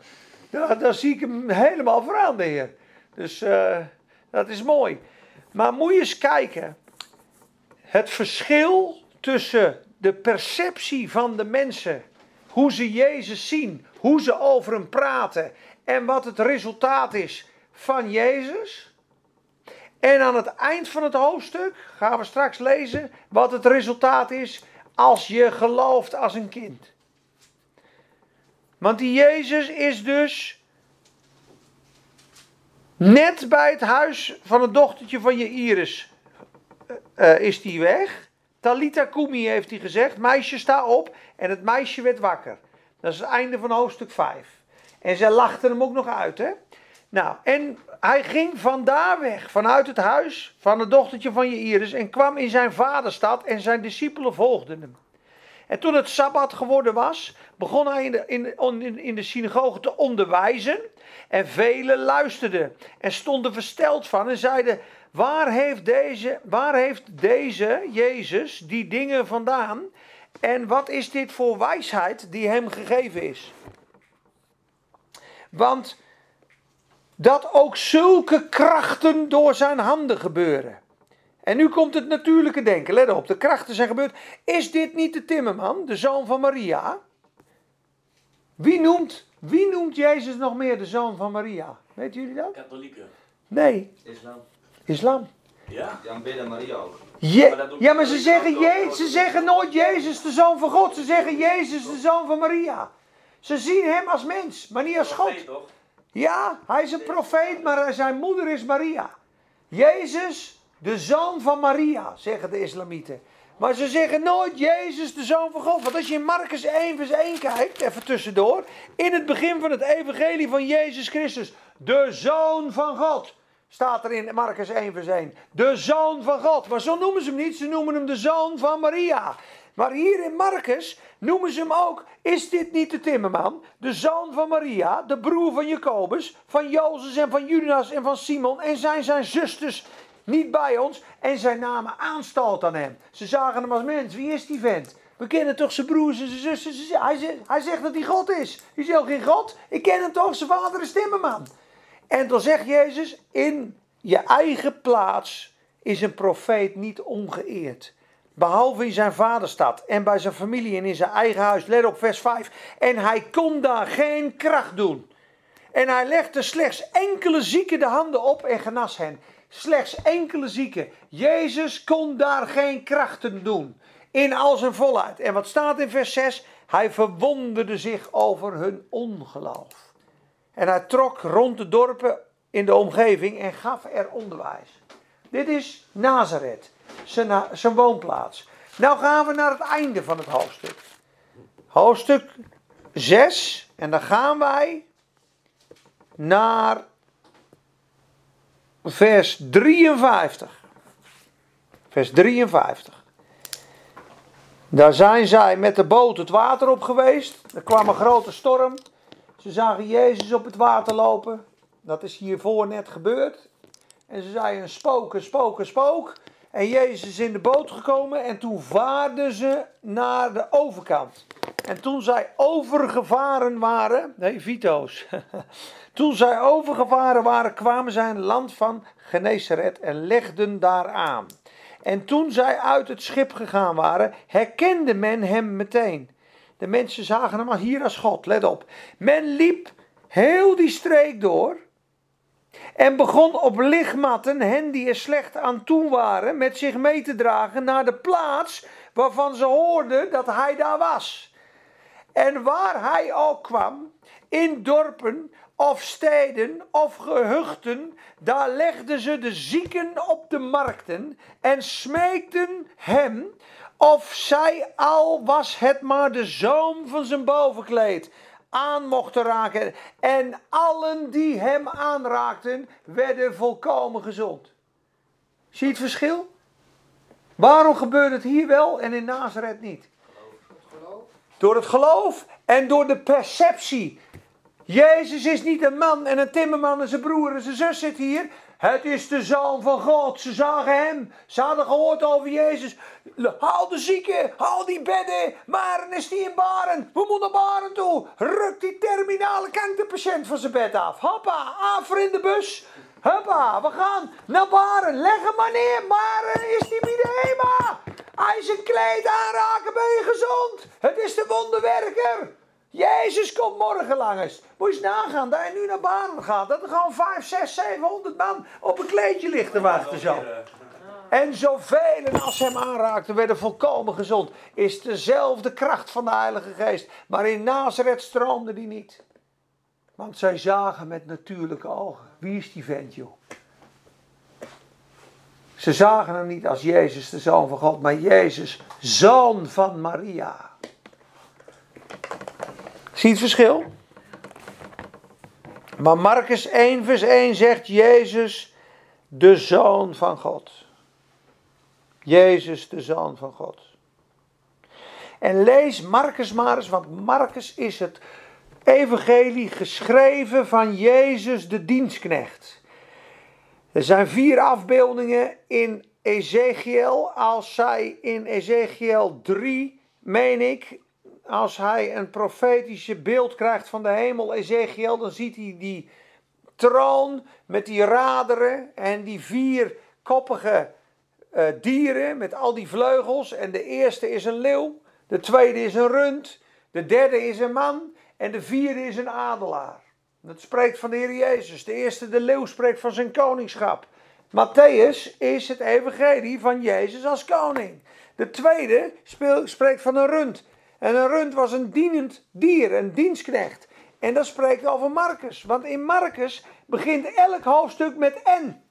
Daar, daar zie ik hem helemaal voor aan, de Heer. Dus uh, dat is mooi. Maar moet je eens kijken. Het verschil tussen de perceptie van de mensen, hoe ze Jezus zien, hoe ze over hem praten en wat het resultaat is van Jezus. En aan het eind van het hoofdstuk gaan we straks lezen wat het resultaat is als je gelooft als een kind. Want die Jezus is dus net bij het huis van het dochtertje van je Iris uh, is die weg. Talita Kumi heeft hij gezegd, meisje sta op en het meisje werd wakker. Dat is het einde van hoofdstuk 5. En zij lachten hem ook nog uit, hè. Nou, en hij ging vandaar weg, vanuit het huis van het dochtertje van Jairus en kwam in zijn vaderstad en zijn discipelen volgden hem. En toen het Sabbat geworden was, begon hij in de, in, in de synagoge te onderwijzen. En velen luisterden en stonden versteld van en zeiden: Waar heeft deze, waar heeft deze Jezus die dingen vandaan? En wat is dit voor wijsheid die hem gegeven is? Want dat ook zulke krachten door zijn handen gebeuren. En nu komt het natuurlijke denken. Let op, de krachten zijn gebeurd. Is dit niet de timmerman, de zoon van Maria? Wie noemt, wie noemt Jezus nog meer de zoon van Maria? Weet jullie dat? Katholieken. Nee. Islam. Islam. Ja? Die aanbidden Maria ook. Je, ja, maar ze zeggen, je, ze zeggen nooit Jezus de zoon van God. Ze zeggen Jezus de zoon van Maria. Ze zien hem als mens, maar niet als God. toch? Ja, hij is een profeet, maar zijn moeder is Maria. Jezus, de zoon van Maria, zeggen de islamieten. Maar ze zeggen nooit Jezus, de zoon van God. Want als je in Marcus 1 vers 1 kijkt, even tussendoor. In het begin van het evangelie van Jezus Christus. De zoon van God. Staat er in Marcus 1 vers 1. De zoon van God. Maar zo noemen ze hem niet. Ze noemen hem de zoon van Maria. Maar hier in Marcus noemen ze hem ook, is dit niet de timmerman, de zoon van Maria, de broer van Jacobus, van Jozef en van Judas en van Simon en zijn zijn zusters niet bij ons en zij namen aanstalt aan hem. Ze zagen hem als mens, wie is die vent? We kennen toch zijn broers en zijn zusters. Hij zegt, hij zegt dat hij God is. Hij zegt geen God. Ik ken hem toch, zijn vader is timmerman. En dan zegt Jezus, in je eigen plaats is een profeet niet ongeëerd. Behalve in zijn vaderstad en bij zijn familie en in zijn eigen huis. Let op vers 5. En hij kon daar geen kracht doen. En hij legde slechts enkele zieken de handen op en genas hen. Slechts enkele zieken. Jezus kon daar geen krachten doen. In al zijn volheid. En wat staat in vers 6? Hij verwonderde zich over hun ongeloof. En hij trok rond de dorpen in de omgeving en gaf er onderwijs. Dit is Nazareth zijn, zijn woonplaats. Nou gaan we naar het einde van het hoofdstuk. Hoofdstuk 6. En dan gaan wij naar vers 53. Vers 53. Daar zijn zij met de boot het water op geweest. Er kwam een grote storm. Ze zagen Jezus op het water lopen. Dat is hiervoor net gebeurd. En ze zeiden: spook, een spook, een spook. En Jezus is in de boot gekomen en toen vaarden ze naar de overkant. En toen zij overgevaren waren, nee, Vito's. (laughs) toen zij overgevaren waren, kwamen zij in het land van Genesaret en legden daar aan. En toen zij uit het schip gegaan waren, herkende men hem meteen. De mensen zagen hem al hier als God, let op. Men liep heel die streek door en begon op lichtmatten hen die er slecht aan toe waren met zich mee te dragen naar de plaats waarvan ze hoorden dat hij daar was. En waar hij ook kwam, in dorpen of steden of gehuchten, daar legden ze de zieken op de markten en smeekten hem of zij al was het maar de zoom van zijn bovenkleed aan mochten raken. En allen die hem aanraakten, werden volkomen gezond. Zie je het verschil? Waarom gebeurt het hier wel en in Nazareth niet? Door het geloof en door de perceptie. Jezus is niet een man en een timmerman en zijn broer en zijn zus zit hier. Het is de zoon van God. Ze zagen hem. Ze hadden gehoord over Jezus. Haal de zieken, haal die bedden. Maren is die in Baren. We moeten naar Baren toe. Ruk die terminale kankerpatiënt van zijn bed af. Hoppa, aver in de bus. Hoppa, we gaan naar Baren. Leg hem maar neer. Maren is die middenhema. Hij is een kleed aanraken, ben je gezond. Het is de wonderwerker. Jezus komt morgen langs. Moet je eens nagaan dat hij nu naar Baren gaat. Dat er gewoon 5, 6, 700 man op een kleedje ligt te wachten zo. En zoveel als hem aanraakten werden volkomen gezond. Is dezelfde kracht van de Heilige Geest. Maar in Nazareth stroomde die niet. Want zij zagen met natuurlijke ogen. Wie is die vent joh? Ze zagen hem niet als Jezus, de Zoon van God, maar Jezus, Zoon van Maria. Zie je het verschil? Maar Marcus 1, vers 1 zegt Jezus, de Zoon van God. Jezus, de Zoon van God. En lees Marcus maar eens, want Marcus is het evangelie geschreven van Jezus, de dienstknecht. Er zijn vier afbeeldingen in Ezekiel. Als zij in Ezekiel 3, meen ik, als hij een profetische beeld krijgt van de hemel, Ezekiel, dan ziet hij die troon met die raderen en die vier koppige uh, dieren met al die vleugels. En de eerste is een leeuw, de tweede is een rund, de derde is een man en de vierde is een adelaar. Dat spreekt van de Heer Jezus. De eerste, de leeuw, spreekt van zijn koningschap. Matthäus is het evangelie van Jezus als koning. De tweede spreekt van een rund. En een rund was een dienend dier, een dienstknecht. En dat spreekt over Marcus. Want in Marcus begint elk hoofdstuk met N.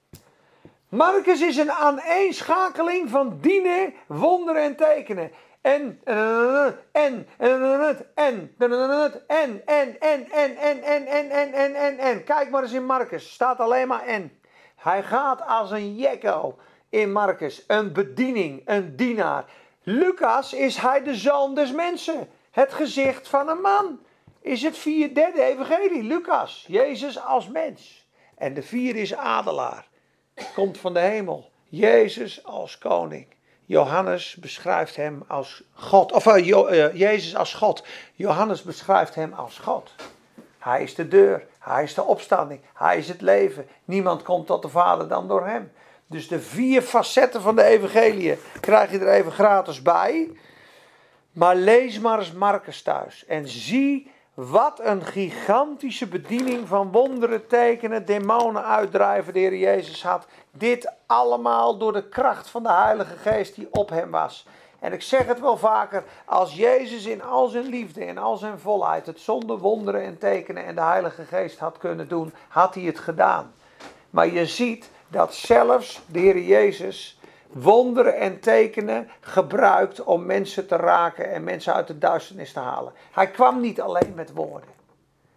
Marcus is een aaneenschakeling van dienen, wonderen en tekenen. En, en, en, en, en, en, en, en, en, en, en, en, en, en, en, en. Kijk maar eens in Marcus, staat alleen maar en. Hij gaat als een jekko in Marcus, een bediening, een dienaar. Lucas is hij de zoon des mensen, het gezicht van een man. Is het vier derde evangelie, Lucas, Jezus als mens. En de vierde is adelaar, komt van de hemel, Jezus als koning. Johannes beschrijft hem als God, of uh, uh, Jezus als God. Johannes beschrijft hem als God. Hij is de deur, hij is de opstanding, hij is het leven. Niemand komt tot de Vader dan door hem. Dus de vier facetten van de evangelie krijg je er even gratis bij. Maar lees maar eens Marcus thuis en zie wat een gigantische bediening van wonderen, tekenen, demonen uitdrijven de Heer Jezus had. Dit allemaal door de kracht van de Heilige Geest die op hem was. En ik zeg het wel vaker, als Jezus in al zijn liefde en al zijn volheid het zonder wonderen en tekenen en de Heilige Geest had kunnen doen, had hij het gedaan. Maar je ziet dat zelfs de Heer Jezus wonderen en tekenen gebruikt om mensen te raken en mensen uit de duisternis te halen. Hij kwam niet alleen met woorden.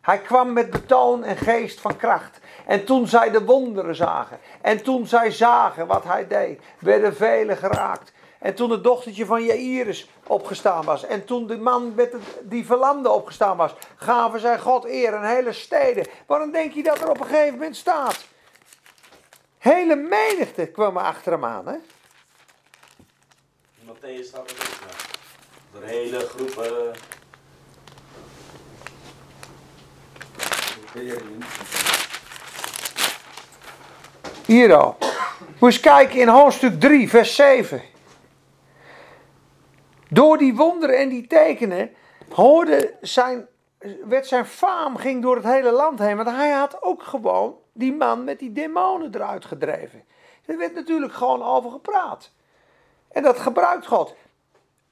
Hij kwam met betoon en geest van kracht. En toen zij de wonderen zagen, en toen zij zagen wat hij deed, werden velen geraakt. En toen het dochtertje van Jairus opgestaan was. En toen de man met die verlamde opgestaan was. Gaven zij God eer en hele steden. Waarom denk je dat er op een gegeven moment staat? Hele menigte kwamen achter hem aan. Hè? Er ja. Er hele groepen. Hier al. Moet eens kijken in hoofdstuk 3, vers 7. Door die wonderen en die tekenen hoorde zijn, werd zijn faam ging door het hele land heen. Want hij had ook gewoon die man met die demonen eruit gedreven. Er werd natuurlijk gewoon over gepraat. En dat gebruikt God.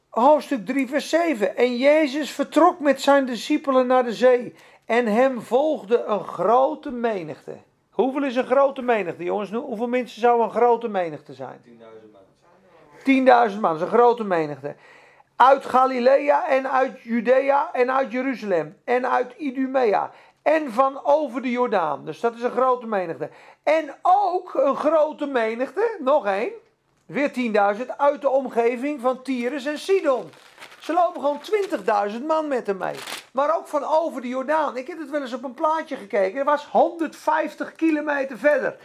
Hoofdstuk 3, vers 7. En Jezus vertrok met zijn discipelen naar de zee. En hem volgde een grote menigte. Hoeveel is een grote menigte, jongens? Hoeveel mensen zou een grote menigte zijn? 10.000 man. 10.000 man, dat is een grote menigte. Uit Galilea en uit Judea en uit Jeruzalem en uit Idumea en van over de Jordaan. Dus dat is een grote menigte. En ook een grote menigte, nog één, weer 10.000 uit de omgeving van Tyrus en Sidon. Ze lopen gewoon 20.000 man met hem mee. Maar ook van over de Jordaan. Ik heb het wel eens op een plaatje gekeken. Er was 150 kilometer verder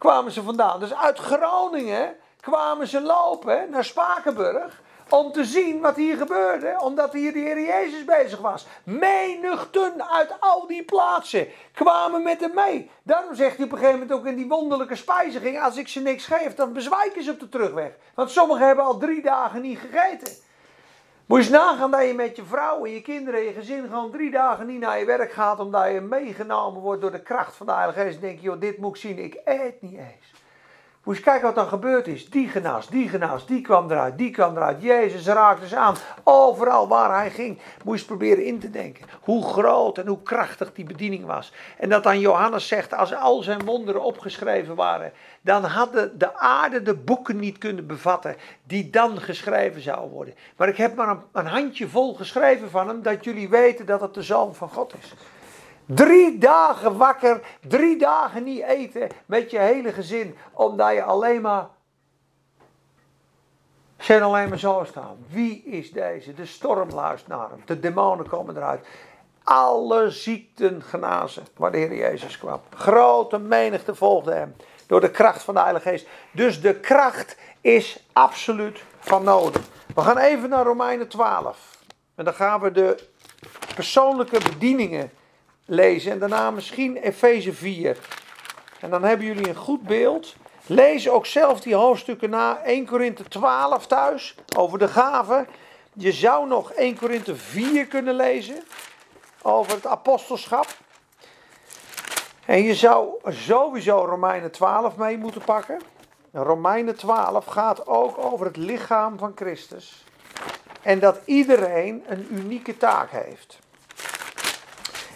kwamen ze vandaan. Dus uit Groningen kwamen ze lopen naar Spakenburg om te zien wat hier gebeurde, omdat hier de Heer Jezus bezig was. Menigten uit al die plaatsen kwamen met hem mee. Daarom zegt hij op een gegeven moment ook in die wonderlijke spijziging: als ik ze niks geef, dan bezwijken ze op de terugweg. Want sommigen hebben al drie dagen niet gegeten. Moet je nagaan dat je met je vrouw en je kinderen en je gezin gewoon drie dagen niet naar je werk gaat, omdat je meegenomen wordt door de kracht van de Heilige Geest. En denk je, joh, dit moet ik zien, ik eet niet eens. Moet je kijken wat dan gebeurd is. Die genas, die genas, die kwam eruit, die kwam eruit. Jezus raakte ze aan. Overal waar hij ging. Moet je proberen in te denken. Hoe groot en hoe krachtig die bediening was. En dat dan Johannes zegt, als al zijn wonderen opgeschreven waren. Dan hadden de aarde de boeken niet kunnen bevatten die dan geschreven zouden worden. Maar ik heb maar een, een handje vol geschreven van hem. Dat jullie weten dat het de zoon van God is. Drie dagen wakker, drie dagen niet eten met je hele gezin, omdat je alleen maar. Zijn alleen maar zo staan. Wie is deze? De storm luistert naar hem. De demonen komen eruit. Alle ziekten genazen waar de Heer Jezus kwam. Grote menigte volgde hem. Door de kracht van de Heilige Geest. Dus de kracht is absoluut van nodig. We gaan even naar Romeinen 12. En dan gaan we de persoonlijke bedieningen lezen. En daarna misschien Efeze 4. En dan hebben jullie een goed beeld. Lees ook zelf die hoofdstukken na. 1 Korinthe 12 thuis. Over de gaven. Je zou nog 1 Korinthe 4 kunnen lezen. Over het apostelschap. En je zou sowieso Romeinen 12 mee moeten pakken. Romeinen 12 gaat ook over het lichaam van Christus. En dat iedereen een unieke taak heeft.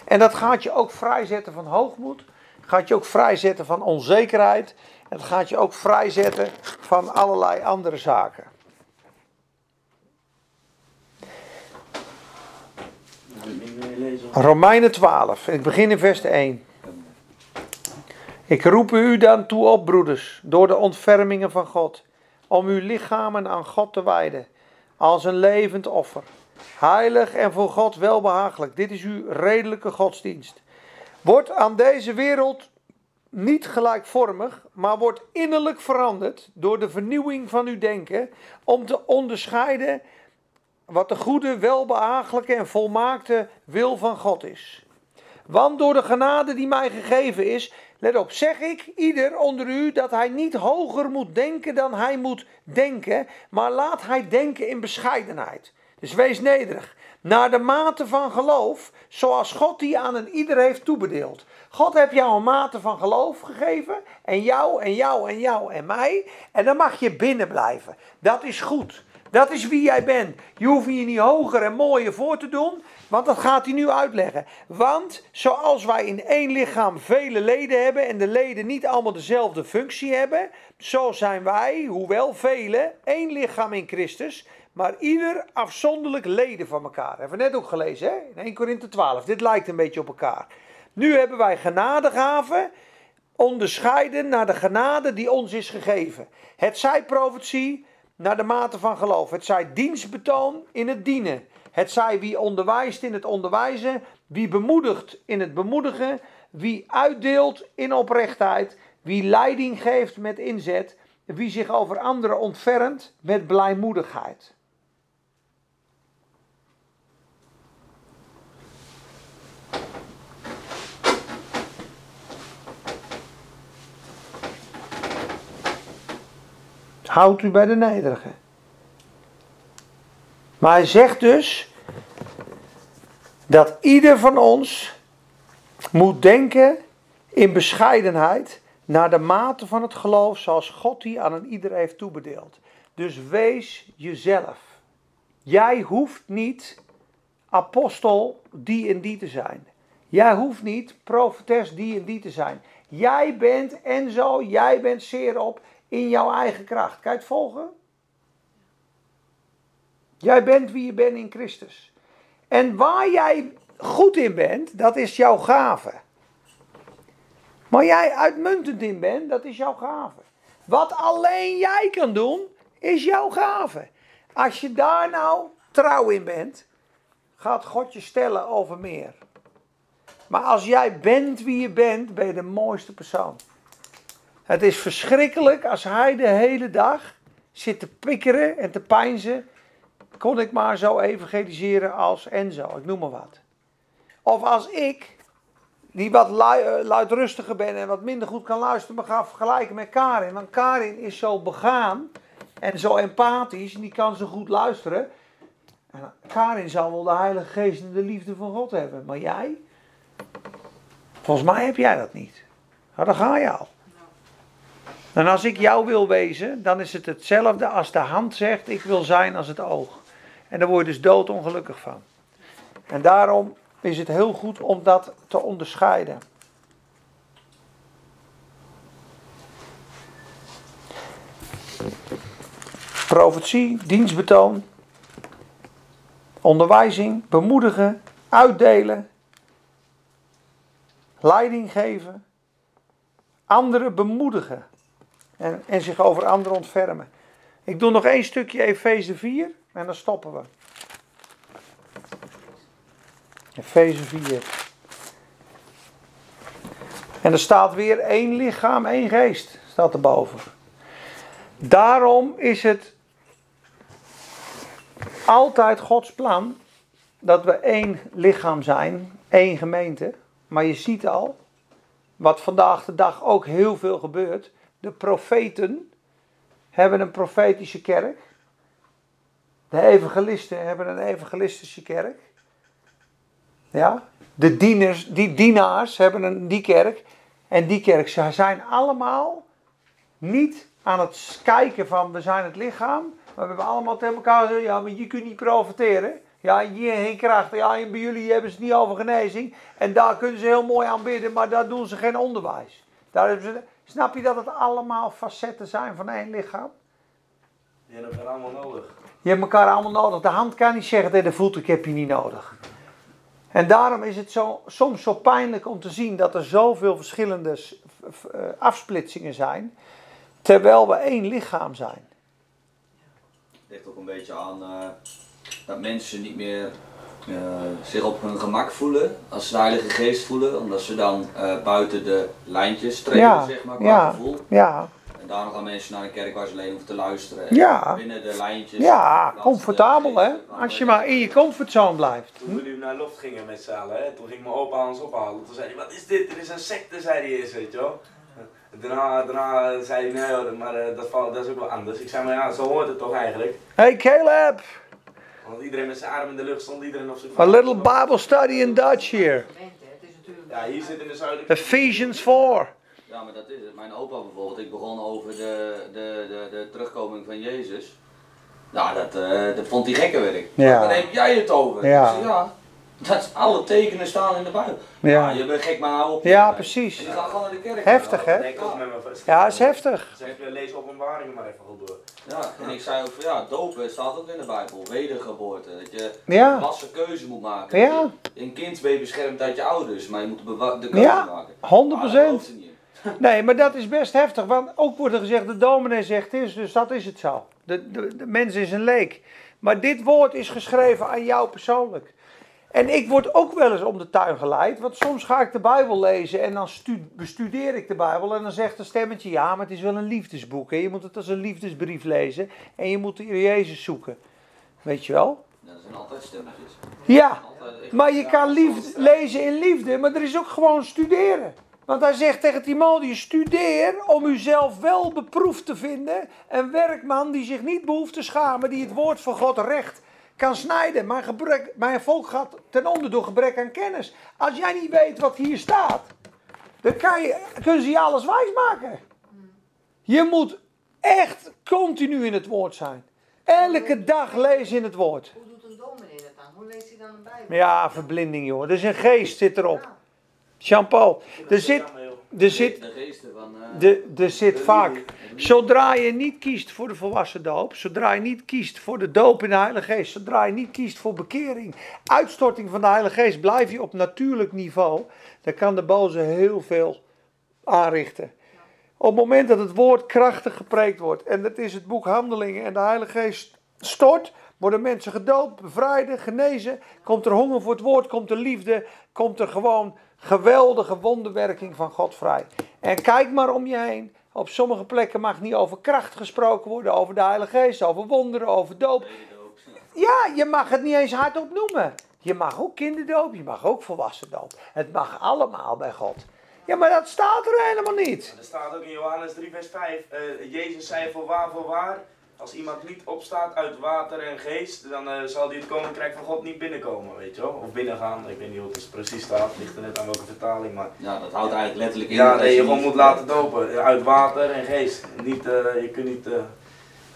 En dat gaat je ook vrijzetten van hoogmoed. Gaat je ook vrijzetten van onzekerheid. En het gaat je ook vrijzetten van allerlei andere zaken. Romeinen 12. Ik begin in vers 1. Ik roep u dan toe op, broeders, door de ontfermingen van God, om uw lichamen aan God te wijden, als een levend offer, heilig en voor God welbehagelijk. Dit is uw redelijke godsdienst. Wordt aan deze wereld niet gelijkvormig, maar wordt innerlijk veranderd door de vernieuwing van uw denken, om te onderscheiden wat de goede, welbehagelijke en volmaakte wil van God is. Want door de genade die mij gegeven is, let op, zeg ik ieder onder u dat hij niet hoger moet denken dan hij moet denken, maar laat hij denken in bescheidenheid. Dus wees nederig, naar de mate van geloof, zoals God die aan een ieder heeft toebedeeld. God heeft jou een mate van geloof gegeven, en jou en jou en jou en mij, en dan mag je binnen blijven. Dat is goed. Dat is wie jij bent. Je hoeft je niet hoger en mooier voor te doen, want dat gaat hij nu uitleggen. Want zoals wij in één lichaam vele leden hebben en de leden niet allemaal dezelfde functie hebben, zo zijn wij, hoewel vele, één lichaam in Christus, maar ieder afzonderlijk leden van elkaar. Hebben we net ook gelezen, hè? in 1 Korinthe 12. Dit lijkt een beetje op elkaar. Nu hebben wij genadegaven, onderscheiden naar de genade die ons is gegeven. Het zij profetie, naar de mate van geloof. Het zij dienstbetoon in het dienen. Het zij wie onderwijst in het onderwijzen, wie bemoedigt in het bemoedigen, wie uitdeelt in oprechtheid, wie leiding geeft met inzet, wie zich over anderen ontfermt met blijmoedigheid. Houdt u bij de nederige. Maar hij zegt dus dat ieder van ons moet denken in bescheidenheid naar de mate van het geloof zoals God die aan een ieder heeft toebedeeld. Dus wees jezelf. Jij hoeft niet apostel die en die te zijn. Jij hoeft niet profetes die en die te zijn. Jij bent en zo, jij bent zeer op in jouw eigen kracht. Je het volgen? Jij bent wie je bent in Christus. En waar jij goed in bent, dat is jouw gave. Maar jij uitmuntend in bent, dat is jouw gave. Wat alleen jij kan doen, is jouw gave. Als je daar nou trouw in bent, gaat God je stellen over meer. Maar als jij bent wie je bent, ben je de mooiste persoon. Het is verschrikkelijk als hij de hele dag zit te pikkeren en te pijnzen. Kon ik maar zo evangeliseren als Enzo, ik noem maar wat. Of als ik, die wat eh, luidrustiger ben en wat minder goed kan luisteren, me ga vergelijken met Karin. Want Karin is zo begaan en zo empathisch en die kan zo goed luisteren. En Karin zal wel de Heilige Geest en de liefde van God hebben. Maar jij? Volgens mij heb jij dat niet. Nou, dan ga je al. En als ik jou wil wezen, dan is het hetzelfde als de hand zegt: Ik wil zijn als het oog. En daar word je dus doodongelukkig van. En daarom is het heel goed om dat te onderscheiden. Profetie, dienstbetoon, onderwijzing, bemoedigen, uitdelen. leiding geven, anderen bemoedigen en, en zich over anderen ontfermen. Ik doe nog één stukje Efeze 4 en dan stoppen we. Efeze 4. En er staat weer één lichaam, één geest, staat erboven. Daarom is het altijd Gods plan dat we één lichaam zijn, één gemeente. Maar je ziet al, wat vandaag de dag ook heel veel gebeurt. De profeten hebben een profetische kerk. De evangelisten hebben een evangelistische kerk. Ja, de dieners, die dienaars hebben een, die kerk. En die kerk, ze zijn allemaal niet aan het kijken van we zijn het lichaam. Maar we hebben allemaal tegen elkaar gezegd, ja, maar je kunt niet profiteren. Ja, hierheen krijgt, ja, en bij jullie hebben ze niet over genezing. En daar kunnen ze heel mooi aanbidden, maar daar doen ze geen onderwijs. Daar hebben ze, snap je dat het allemaal facetten zijn van één lichaam? Je hebt elkaar allemaal nodig. Je hebt elkaar allemaal nodig. De hand kan niet zeggen tegen de voet, ik heb je niet nodig. En daarom is het zo, soms zo pijnlijk om te zien dat er zoveel verschillende eh, afsplitsingen zijn, terwijl we één lichaam zijn. Het ligt ook een beetje aan uh, dat mensen niet meer uh, zich op hun gemak voelen als ze de Heilige Geest voelen, omdat ze dan uh, buiten de lijntjes treden, Ja, zeg maar, qua ja. gevoel. Ja, En daarom gaan mensen naar een kerk waar ze alleen hoeven te luisteren. Ja. Binnen de lijntjes. ja de comfortabel hè. Als je maar in je comfortzone blijft. Toen we nu naar Loft gingen met z'n allen, hè, toen ging mijn opa ons ophalen. Toen zei hij, wat is dit? Dit is een secte, zei hij eerst, weet je wel. Daarna, daarna zei hij, nee hoor, maar eh, dat, valt, dat is ook wel anders. Ik zei, maar ja, zo hoort het toch eigenlijk. Hey Caleb, Want iedereen met zijn arm in de lucht stond, iedereen op zijn a little Bible study in Dutch here. Ja, hier zit in de zuidelijke... Ephesians 4. Ja, maar dat is het. Mijn opa bijvoorbeeld, ik begon over de, de, de, de terugkoming van Jezus. Nou, dat, eh, dat vond hij gekke werk. Ja. Daar heb jij het over. Ja. Zeg, ja. Dat is, alle tekenen staan in de Bijbel. Ja. Ah, je bent gek, maar hou op. Ja, En precies. die gewoon naar de kerk. Heftig, hè? Nee, ik ook met mijn Ja, is heftig. Zeg, lees openbaringen maar even. Ja, en ik zei ook van ja, dopen staat ook in de Bijbel. Wedergeboorte. Dat je Ja. een wassen keuze moet maken. Ja. Een kind ben je beschermd uit je ouders, maar je moet de, keuze Ja, maken. 100%. Maar dat gelooft ze niet in. (laughs) Nee, maar dat is best heftig. Want ook wordt er gezegd, de dominee zegt is, dus dat is het zo. De, de, de mens is een leek. Maar dit woord is geschreven aan jou persoonlijk. En ik word ook wel eens om de tuin geleid. Want soms ga ik de Bijbel lezen en dan stu- bestudeer ik de Bijbel. En dan zegt een stemmetje, ja, maar het is wel een liefdesboek. Hè? Je moet het als een liefdesbrief lezen. En je moet de Jezus zoeken. Weet je wel? Ja, dat zijn altijd stemmetjes. Ja, maar je kan liefde, lezen in liefde, maar er is ook gewoon studeren. Want hij zegt tegen Timotheus, studeer om uzelf wel beproefd te vinden. Een werkman die zich niet behoeft te schamen, die het woord van God recht kan snijden. Mijn, gebrek, mijn volk gaat ten onder door gebrek aan kennis. Als jij niet weet wat hier staat, dan kan je, kunnen ze je alles wijsmaken. Je moet echt continu in het woord zijn. Elke dag lezen in het woord. Hoe doet een dominee dat dan? Hoe leest hij dan een Bijbel? Ja, verblinding joh. Er is een geest zit erop. Jean-Paul, er zit, er zit, De eh, de, er zit vaak. Zodra je niet kiest voor de volwassen doop, zodra je niet kiest voor de doop in de Heilige Geest, zodra je niet kiest voor bekering, uitstorting van de Heilige Geest, blijf je op natuurlijk niveau. Dan kan de boze heel veel aanrichten. Op het moment dat het woord krachtig gepreekt wordt, en dat is het boek Handelingen, en de Heilige Geest stort, worden mensen gedoopt, bevrijden, genezen. Komt er honger voor het woord, komt er liefde, komt er gewoon geweldige wonderwerking van God vrij. En kijk maar om je heen. Op sommige plekken mag niet over kracht gesproken worden, over de Heilige Geest, over wonderen, over doop. Ja, je mag het niet eens hardop noemen. Je mag ook kinderdoop, je mag ook volwassen doop. Het mag allemaal bij God. Ja, maar dat staat er helemaal niet. Er staat ook in Johannes 3 vers 5, eh, Jezus zei voorwaar, voorwaar, als iemand niet opstaat uit water en geest, dan eh, zal hij het koninkrijk van God niet binnenkomen, weet je wel. Of binnengaan, ik weet niet hoe het precies staat, ligt er net aan welke vertaling, maar... Ja, dat houdt eigenlijk letterlijk in. Ja, nee, je gewoon moet laten dopen, uit water en geest. Niet, eh, je kunt niet, eh,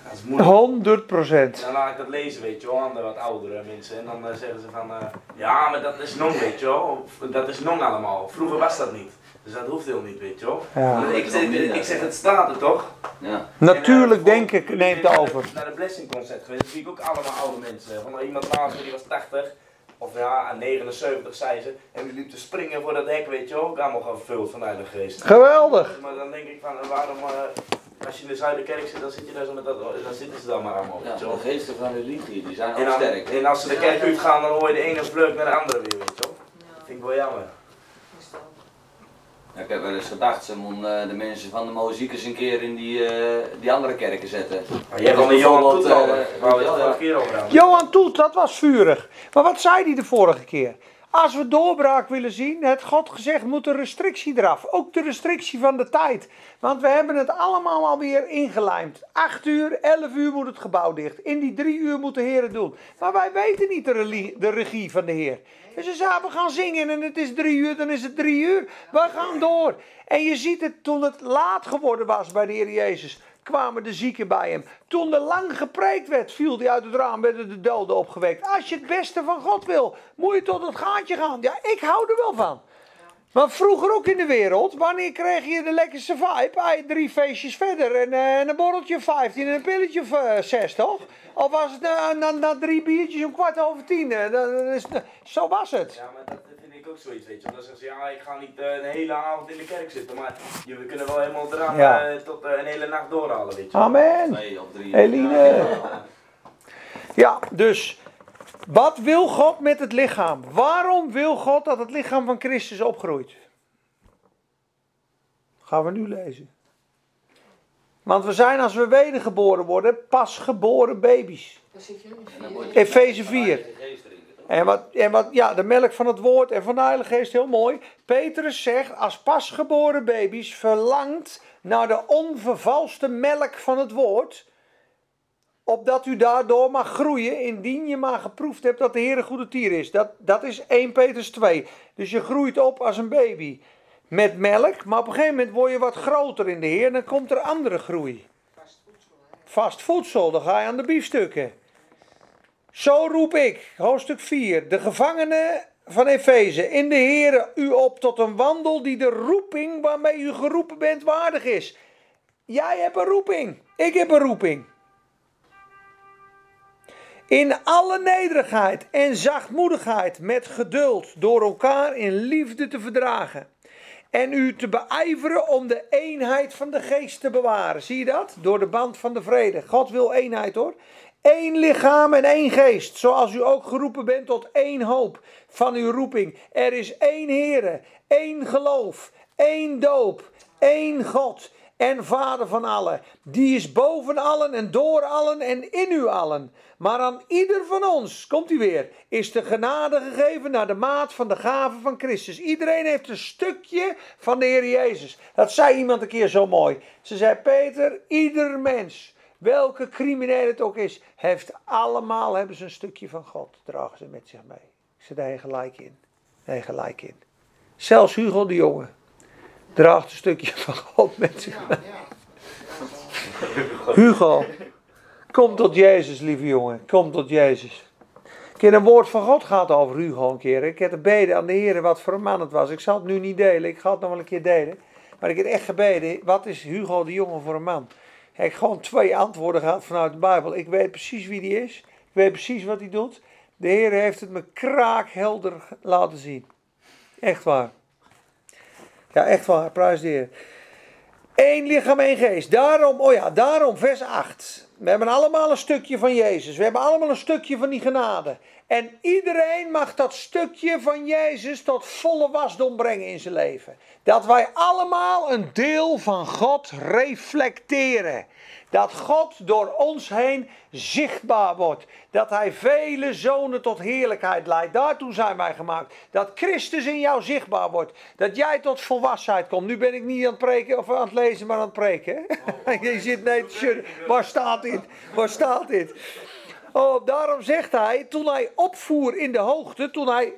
dat is moeilijk. 100 procent. Dan laat ik dat lezen, weet je wel, aan de wat oudere mensen. En dan zeggen ze van, eh, ja, maar dat is nong, weet je wel. Of, dat is nong allemaal. Vroeger was dat niet. Dus dat hoeft heel niet, weet je wel. Ja. Ik, zeg, ik zeg, het staat er toch? Ja. Natuurlijk En, eh, denk ik, neemt ik over. Naar de Blessing concert geweest, zie ik ook allemaal oude mensen. Van iemand naast me, die was 80. Of ja, aan 79 zei ze. En die liep te springen voor dat hek, weet je wel. Ook allemaal gevuld van de Geest. Geweldig. Maar dan denk ik van, waarom, uh, als je in de Zuiderkerk zit, dan zit je daar zo met dat, dan zitten ze dan maar allemaal, Ja, weet je wel. de geesten van religie, die zijn ook dan, sterk. en als ze de kerk uitgaan, dan hoor je de ene vleug naar de andere weer, weet je wel. Ja, Vind ik wel jammer. Ja, ik heb wel eens gedacht, ze moeten eh, de mensen van de muziek eens een keer in die, eh, die andere kerken zetten. Maar je hebt al een Johan Toet eh, hadden. Johan Toet, dat was vurig. Maar wat zei hij de vorige keer? Als we doorbraak willen zien, het God gezegd, moet de restrictie eraf. Ook de restrictie van de tijd. Want we hebben het allemaal alweer ingelijmd. 8 uur, 11 uur moet het gebouw dicht. In die drie uur moet de Heer het doen. Maar wij weten niet de, regie van de Heer. Dus ze zeiden, we gaan zingen en het is drie uur, dan is het drie uur. We gaan door. En je ziet het toen het laat geworden was bij de Heer Jezus kwamen de zieken bij hem. Toen er lang gepreekt werd, viel hij uit het raam, werden de doden opgewekt. Als je het beste van God wil, moet je tot het gaatje gaan. Ja, ik hou er wel van. Maar vroeger ook in de wereld, wanneer kreeg je de lekkerste vibe? Ah, drie feestjes verder en, eh, en een borreltje of 15 en een pilletje of eh, zes, toch? Of was het na, na, na drie biertjes om kwart over tien? eh, dat is, zo was het. Ja, maar ook zoiets, weet je. Dan zeggen ze, ja, ik ga niet eh, een hele avond in de kerk zitten. Maar je, we kunnen wel helemaal eraan Ja. eh, tot eh, een hele nacht doorhalen, weet je. Amen. Twee of drie. Eline. Ja, dus wat wil God met het lichaam? Waarom wil God dat het lichaam van Christus opgroeit? Gaan we nu lezen. Want we zijn als we wedergeboren worden, pasgeboren baby's. Daar zit je nu En dan vier. moet je Efeze 4. En wat, en wat, ja, de melk van het woord en van de Heilige Geest, heel mooi. Petrus zegt, als pasgeboren baby's verlangt naar de onvervalste melk van het woord. Opdat u daardoor mag groeien, indien je maar geproefd hebt dat de Heer een goede tier is. Dat, dat is 1 Petrus 2. Dus je groeit op als een baby met melk, maar op een gegeven moment word je wat groter in de Heer en dan komt er andere groei. Vast voedsel, hè. Vast voedsel, dan ga je aan de biefstukken. Zo roep ik, hoofdstuk 4, de gevangenen van Efeze, in de Heer u op tot een wandel die de roeping waarmee u geroepen bent waardig is. Jij hebt een roeping, ik heb een roeping. In alle nederigheid en zachtmoedigheid met geduld door elkaar in liefde te verdragen. En u te beijveren om de eenheid van de geest te bewaren. Zie je dat? Door de band van de vrede. God wil eenheid hoor. Eén lichaam en één geest. Zoals u ook geroepen bent tot één hoop van uw roeping. Er is één Heere, één geloof, één doop, één God en Vader van allen. Die is boven allen en door allen en in u allen. Maar aan ieder van ons, komt u weer, is de genade gegeven naar de maat van de gave van Christus. Iedereen heeft een stukje van de Heer Jezus. Dat zei iemand een keer zo mooi. Ze zei, Peter, ieder mens, welke crimineel het ook is, heeft allemaal hebben ze een stukje van God. Dragen ze met zich mee. Ik zei, daar gelijk in. Je gelijk in. Zelfs Hugo de Jonge draagt een stukje van God met zich mee. Hugo, kom tot Jezus, lieve jongen. Kom tot Jezus. Ik heb een woord van God gehad over Hugo een keer. Ik heb gebeden aan de Heer wat voor een man het was. Ik zal het nu niet delen. Ik ga het nog wel een keer delen. Maar ik heb echt gebeden. Wat is Hugo de jongen voor een man? Ik heb gewoon twee antwoorden gehad vanuit de Bijbel. Ik weet precies wie die is. Ik weet precies wat hij doet. De Heer heeft het me kraakhelder laten zien. Echt waar. Ja, echt waar. Prijs de Heer. Eén lichaam, één geest. Daarom, oh ja, daarom, vers 8. We hebben allemaal een stukje van Jezus. We hebben allemaal een stukje van die genade. En iedereen mag dat stukje van Jezus tot volle wasdom brengen in zijn leven. Dat wij allemaal een deel van God reflecteren. Dat God door ons heen zichtbaar wordt. Dat Hij vele zonen tot heerlijkheid leidt. Daartoe zijn wij gemaakt. Dat Christus in jou zichtbaar wordt. Dat jij tot volwassenheid komt. Nu ben ik niet aan het preken of aan het lezen, maar aan het preken. (laughs) Je zit nee. Waar staat dit? Waar staat dit? Oh, daarom zegt hij, toen hij opvoer in de hoogte, toen hij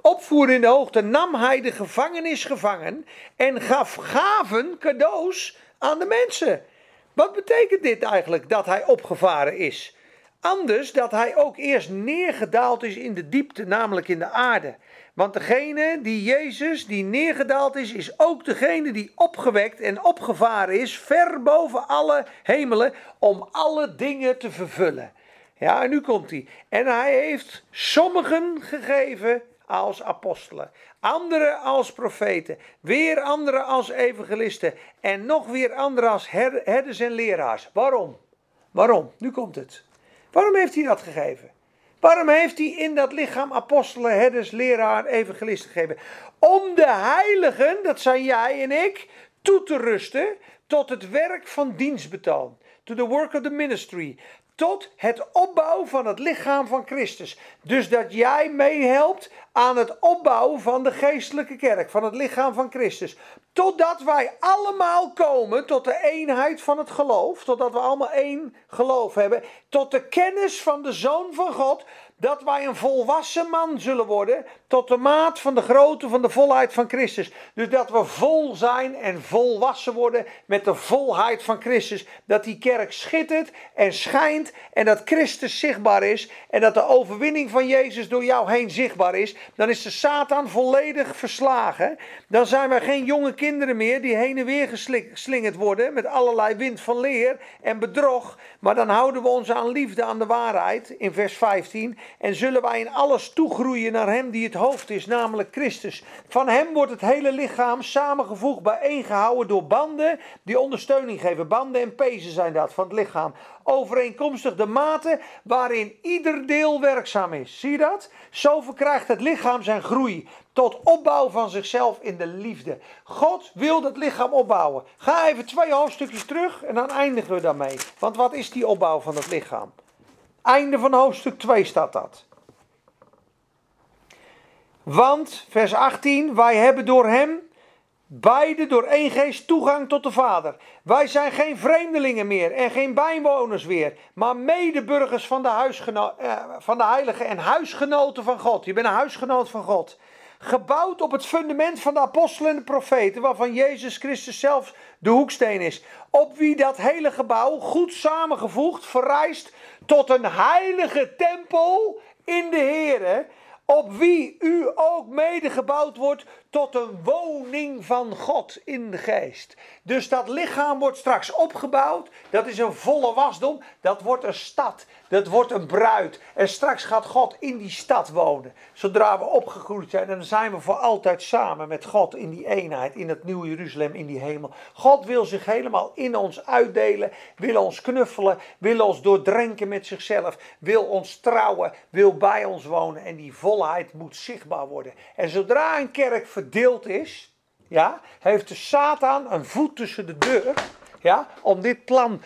opvoer in de hoogte, nam hij de gevangenis gevangen en gaf gaven, cadeaus aan de mensen. Wat betekent dit eigenlijk, dat hij opgevaren is? Anders dat hij ook eerst neergedaald is in de diepte, namelijk in de aarde. Want degene die Jezus, die neergedaald is, is ook degene die opgewekt en opgevaren is, ver boven alle hemelen, om alle dingen te vervullen. Ja, en nu komt hij. En hij heeft sommigen gegeven als apostelen, anderen als profeten, weer anderen als evangelisten en nog weer anderen als her- herders en leraars. Waarom? Waarom? Nu komt het. Waarom heeft hij dat gegeven? Waarom heeft hij in dat lichaam apostelen, herders, leraar, evangelisten gegeven? Om de heiligen, dat zijn jij en ik, toe te rusten tot het werk van dienstbetoon. To the work of the ministry. Tot het opbouwen van het lichaam van Christus. Dus dat jij meehelpt aan het opbouwen van de geestelijke kerk, van het lichaam van Christus. Totdat wij allemaal komen tot de eenheid van het geloof. Totdat we allemaal één geloof hebben. Tot de kennis van de Zoon van God. Dat wij een volwassen man zullen worden. Tot de maat van de grootte van de volheid van Christus. Dus dat we vol zijn en volwassen worden met de volheid van Christus. Dat die kerk schittert en schijnt. En dat Christus zichtbaar is. En dat de overwinning van Jezus door jou heen zichtbaar is. Dan is de Satan volledig verslagen. Dan zijn wij geen jonge kinderen meer die heen en weer geslingerd worden. Met allerlei wind van leer en bedrog. Maar dan houden we ons aan liefde, aan de waarheid. In vers 15. En zullen wij in alles toegroeien naar hem die het hoofd is, namelijk Christus. Van hem wordt het hele lichaam samengevoegd, bijeengehouden door banden die ondersteuning geven. Banden en pezen zijn dat van het lichaam. Overeenkomstig de mate waarin ieder deel werkzaam is. Zie je dat? Zo verkrijgt het lichaam zijn groei tot opbouw van zichzelf in de liefde. God wil dat lichaam opbouwen. Ga even twee hoofdstukjes terug en dan eindigen we daarmee. Want wat is die opbouw van het lichaam? Einde van hoofdstuk 2 staat dat. Want, vers 18, wij hebben door hem, beide door één geest, toegang tot de Vader. Wij zijn geen vreemdelingen meer en geen bijwoners weer, maar medeburgers van de, huisgeno- eh, van de heiligen en huisgenoten van God. Je bent een huisgenoot van God. Gebouwd op het fundament van de apostelen en de profeten, waarvan Jezus Christus zelf de hoeksteen is. Op wie dat hele gebouw, goed samengevoegd, verrijst tot een heilige tempel in de Here, op wie u ook mede gebouwd wordt tot een woning van God in de geest. Dus dat lichaam wordt straks opgebouwd, dat is een volle wasdom, dat wordt een stad, dat wordt een bruid. En straks gaat God in die stad wonen. Zodra we opgegroeid zijn, dan zijn we voor altijd samen met God in die eenheid, in het nieuwe Jeruzalem, in die hemel. God wil zich helemaal in ons uitdelen, wil ons knuffelen, wil ons doordrenken met zichzelf, wil ons trouwen, wil bij ons wonen. En die volheid moet zichtbaar worden. En zodra een kerk verdeeld is, ja, heeft de Satan een voet tussen de deur ja, om dit plan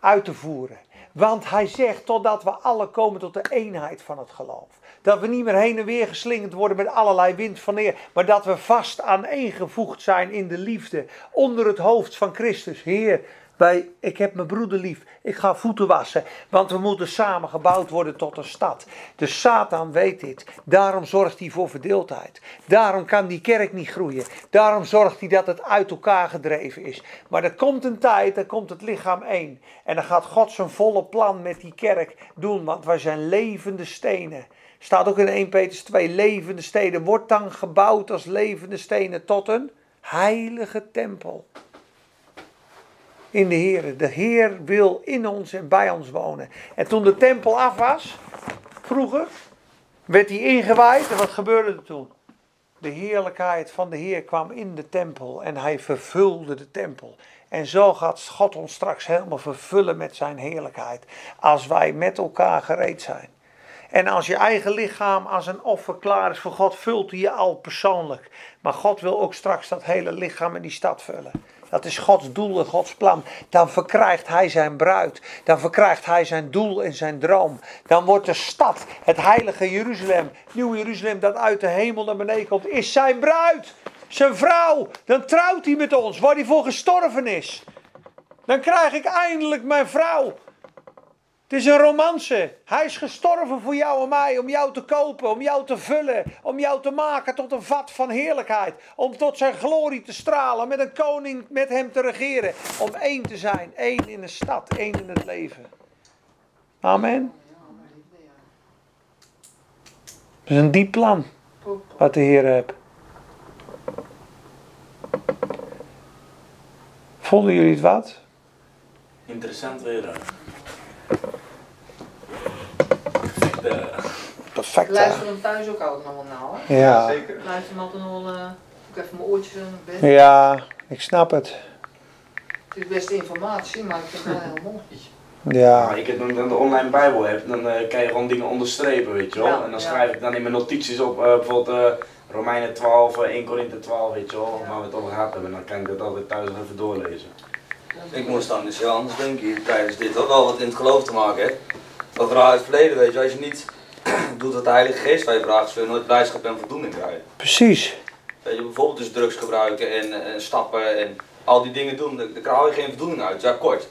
uit te voeren. Want hij zegt totdat we alle komen tot de eenheid van het geloof. Dat we niet meer heen en weer geslingerd worden met allerlei wind van neer. Maar dat we vast aaneengevoegd zijn in de liefde. Onder het hoofd van Christus. Heer, wij, ik heb mijn broeder lief. Ik ga voeten wassen. Want we moeten samen gebouwd worden tot een stad. De Satan weet dit. Daarom zorgt hij voor verdeeldheid. Daarom kan die kerk niet groeien. Daarom zorgt hij dat het uit elkaar gedreven is. Maar er komt een tijd, dan komt het lichaam één. En dan gaat God zijn volle plan met die kerk doen. Want wij zijn levende stenen. Staat ook in 1 Petrus 2, levende stenen. Wordt dan gebouwd als levende stenen tot een heilige tempel in de Heer. De Heer wil in ons en bij ons wonen. En toen de tempel af was, vroeger, werd hij ingewaaid. En wat gebeurde er toen? De heerlijkheid van de Heer kwam in de tempel en hij vervulde de tempel. En zo gaat God ons straks helemaal vervullen met zijn heerlijkheid. Als wij met elkaar gereed zijn. En als je eigen lichaam als een offer klaar is voor God, vult hij je al persoonlijk. Maar God wil ook straks dat hele lichaam in die stad vullen. Dat is Gods doel en Gods plan. Dan verkrijgt hij zijn bruid. Dan verkrijgt hij zijn doel en zijn droom. Dan wordt de stad, het heilige Jeruzalem, nieuw Jeruzalem dat uit de hemel naar beneden komt, is zijn bruid. Zijn vrouw. Dan trouwt hij met ons, waar hij voor gestorven is. Dan krijg ik eindelijk mijn vrouw. Het is een romance. Hij is gestorven voor jou en mij, om jou te kopen, om jou te vullen, om jou te maken tot een vat van heerlijkheid. Om tot zijn glorie te stralen, met een koning met hem te regeren. Om één te zijn, één in de stad, één in het leven. Amen. Dat is een diep plan wat de Heer heeft. Vonden jullie het wat? Interessant weer. hè? Perfect. Ik hè? luister hem thuis ook altijd nog wel naar hoor. Ja. Zeker. Ik luister hem altijd nog wel, eh, ook even mijn oortjes in bed. ja, ik snap het. Het is best informatie, maar ik vind het wel heel mooi. Ja, Maar ik heb dan, dan de online bijbel heb, dan eh, kan je gewoon dingen onderstrepen, weet je wel. Ja, en dan ja. schrijf ik dan in mijn notities op, eh, bijvoorbeeld eh, Romeinen 12, eh, 1 Korinthe 12, weet je wel, Ja. waar we het over gehad hebben. En dan kan ik dat altijd thuis nog even doorlezen. Ik moest dan dus heel anders denken tijdens dit. Ook wel wat in het geloof te maken heeft. Wat uit het verleden, weet je. Als je niet (clears throat) doet wat de Heilige Geest je vraagt, zul je nooit blijdschap en voldoening krijgen. precies. Weet je, bijvoorbeeld dus drugs gebruiken en, en stappen en al die dingen doen, daar, krijg je geen voldoening uit. Ja, kort.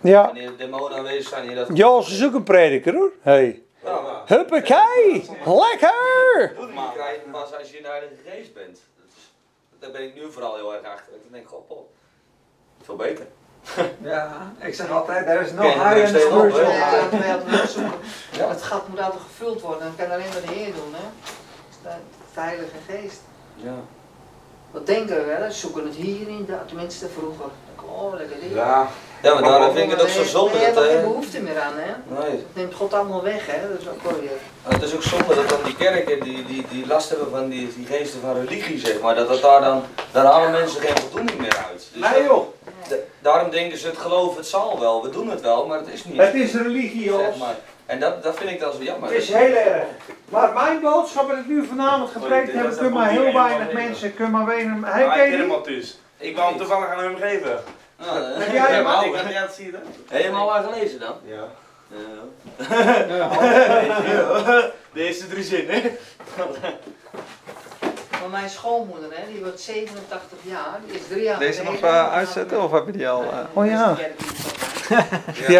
Ja. Wanneer demonen aanwezig zijn, je dat... Jos is ook een prediker hoor. Hey. Ja, maar Huppakee! Lekker! voldoening pas als je in de Heilige Geest bent. Dat is, daar ben ik nu vooral heel erg achter. Ik denk, Paul, veel beter. (laughs) Ja, ik zeg altijd, er is nog je high op, hè? spiritual high. wel zoeken. Ja. Het gat moet altijd gevuld worden en dat kan alleen maar de Heer doen. Hè? Dat is de, de Heilige Geest. Ja. Wat denken we wel? eens? Zoeken het hierin, daar, tenminste vroeger. Oh, lekker. Ja, ja, maar daarom vind ik het ook zo zonde je hebt dat... er geen eh, behoefte meer aan, hè? Nee. Het neemt God allemaal weg, hè? Dat is ook wel weer. Het is ook zonde dat dan die kerken die, die, die last hebben van die, die geesten van religie, zeg maar, dat, dat daar dan, daar halen mensen geen voldoening meer uit. Dus Nee dat- joh, da- daarom denken ze het geloof, het zal wel, we doen het wel, maar het is niet. het is religie zeg Jos. maar. En dat, dat vind ik dan zo jammer. Het is heel erg. Maar mijn boodschap dat ik nu vanavond gepreekt heb, kunnen maar heel weinig mensen, kunnen maar weinig... Hey, maar ken ik je ken hem die? al dus. Ik wou hem toevallig aan hem geven. Nou, eh, Heb jij hem helemaal-? Ik het zien hè? Heb je hem al aan gelezen dan? Ja. Ja. (laughs) (laughs) De eerste drie zinnen. (laughs) Maar mijn schoonmoeder, hè, die wordt 87 jaar, die is drie jaar Deze nog geleden- eh, uitzetten of heb je die al? eh? Oh ja. Zo. (laughs)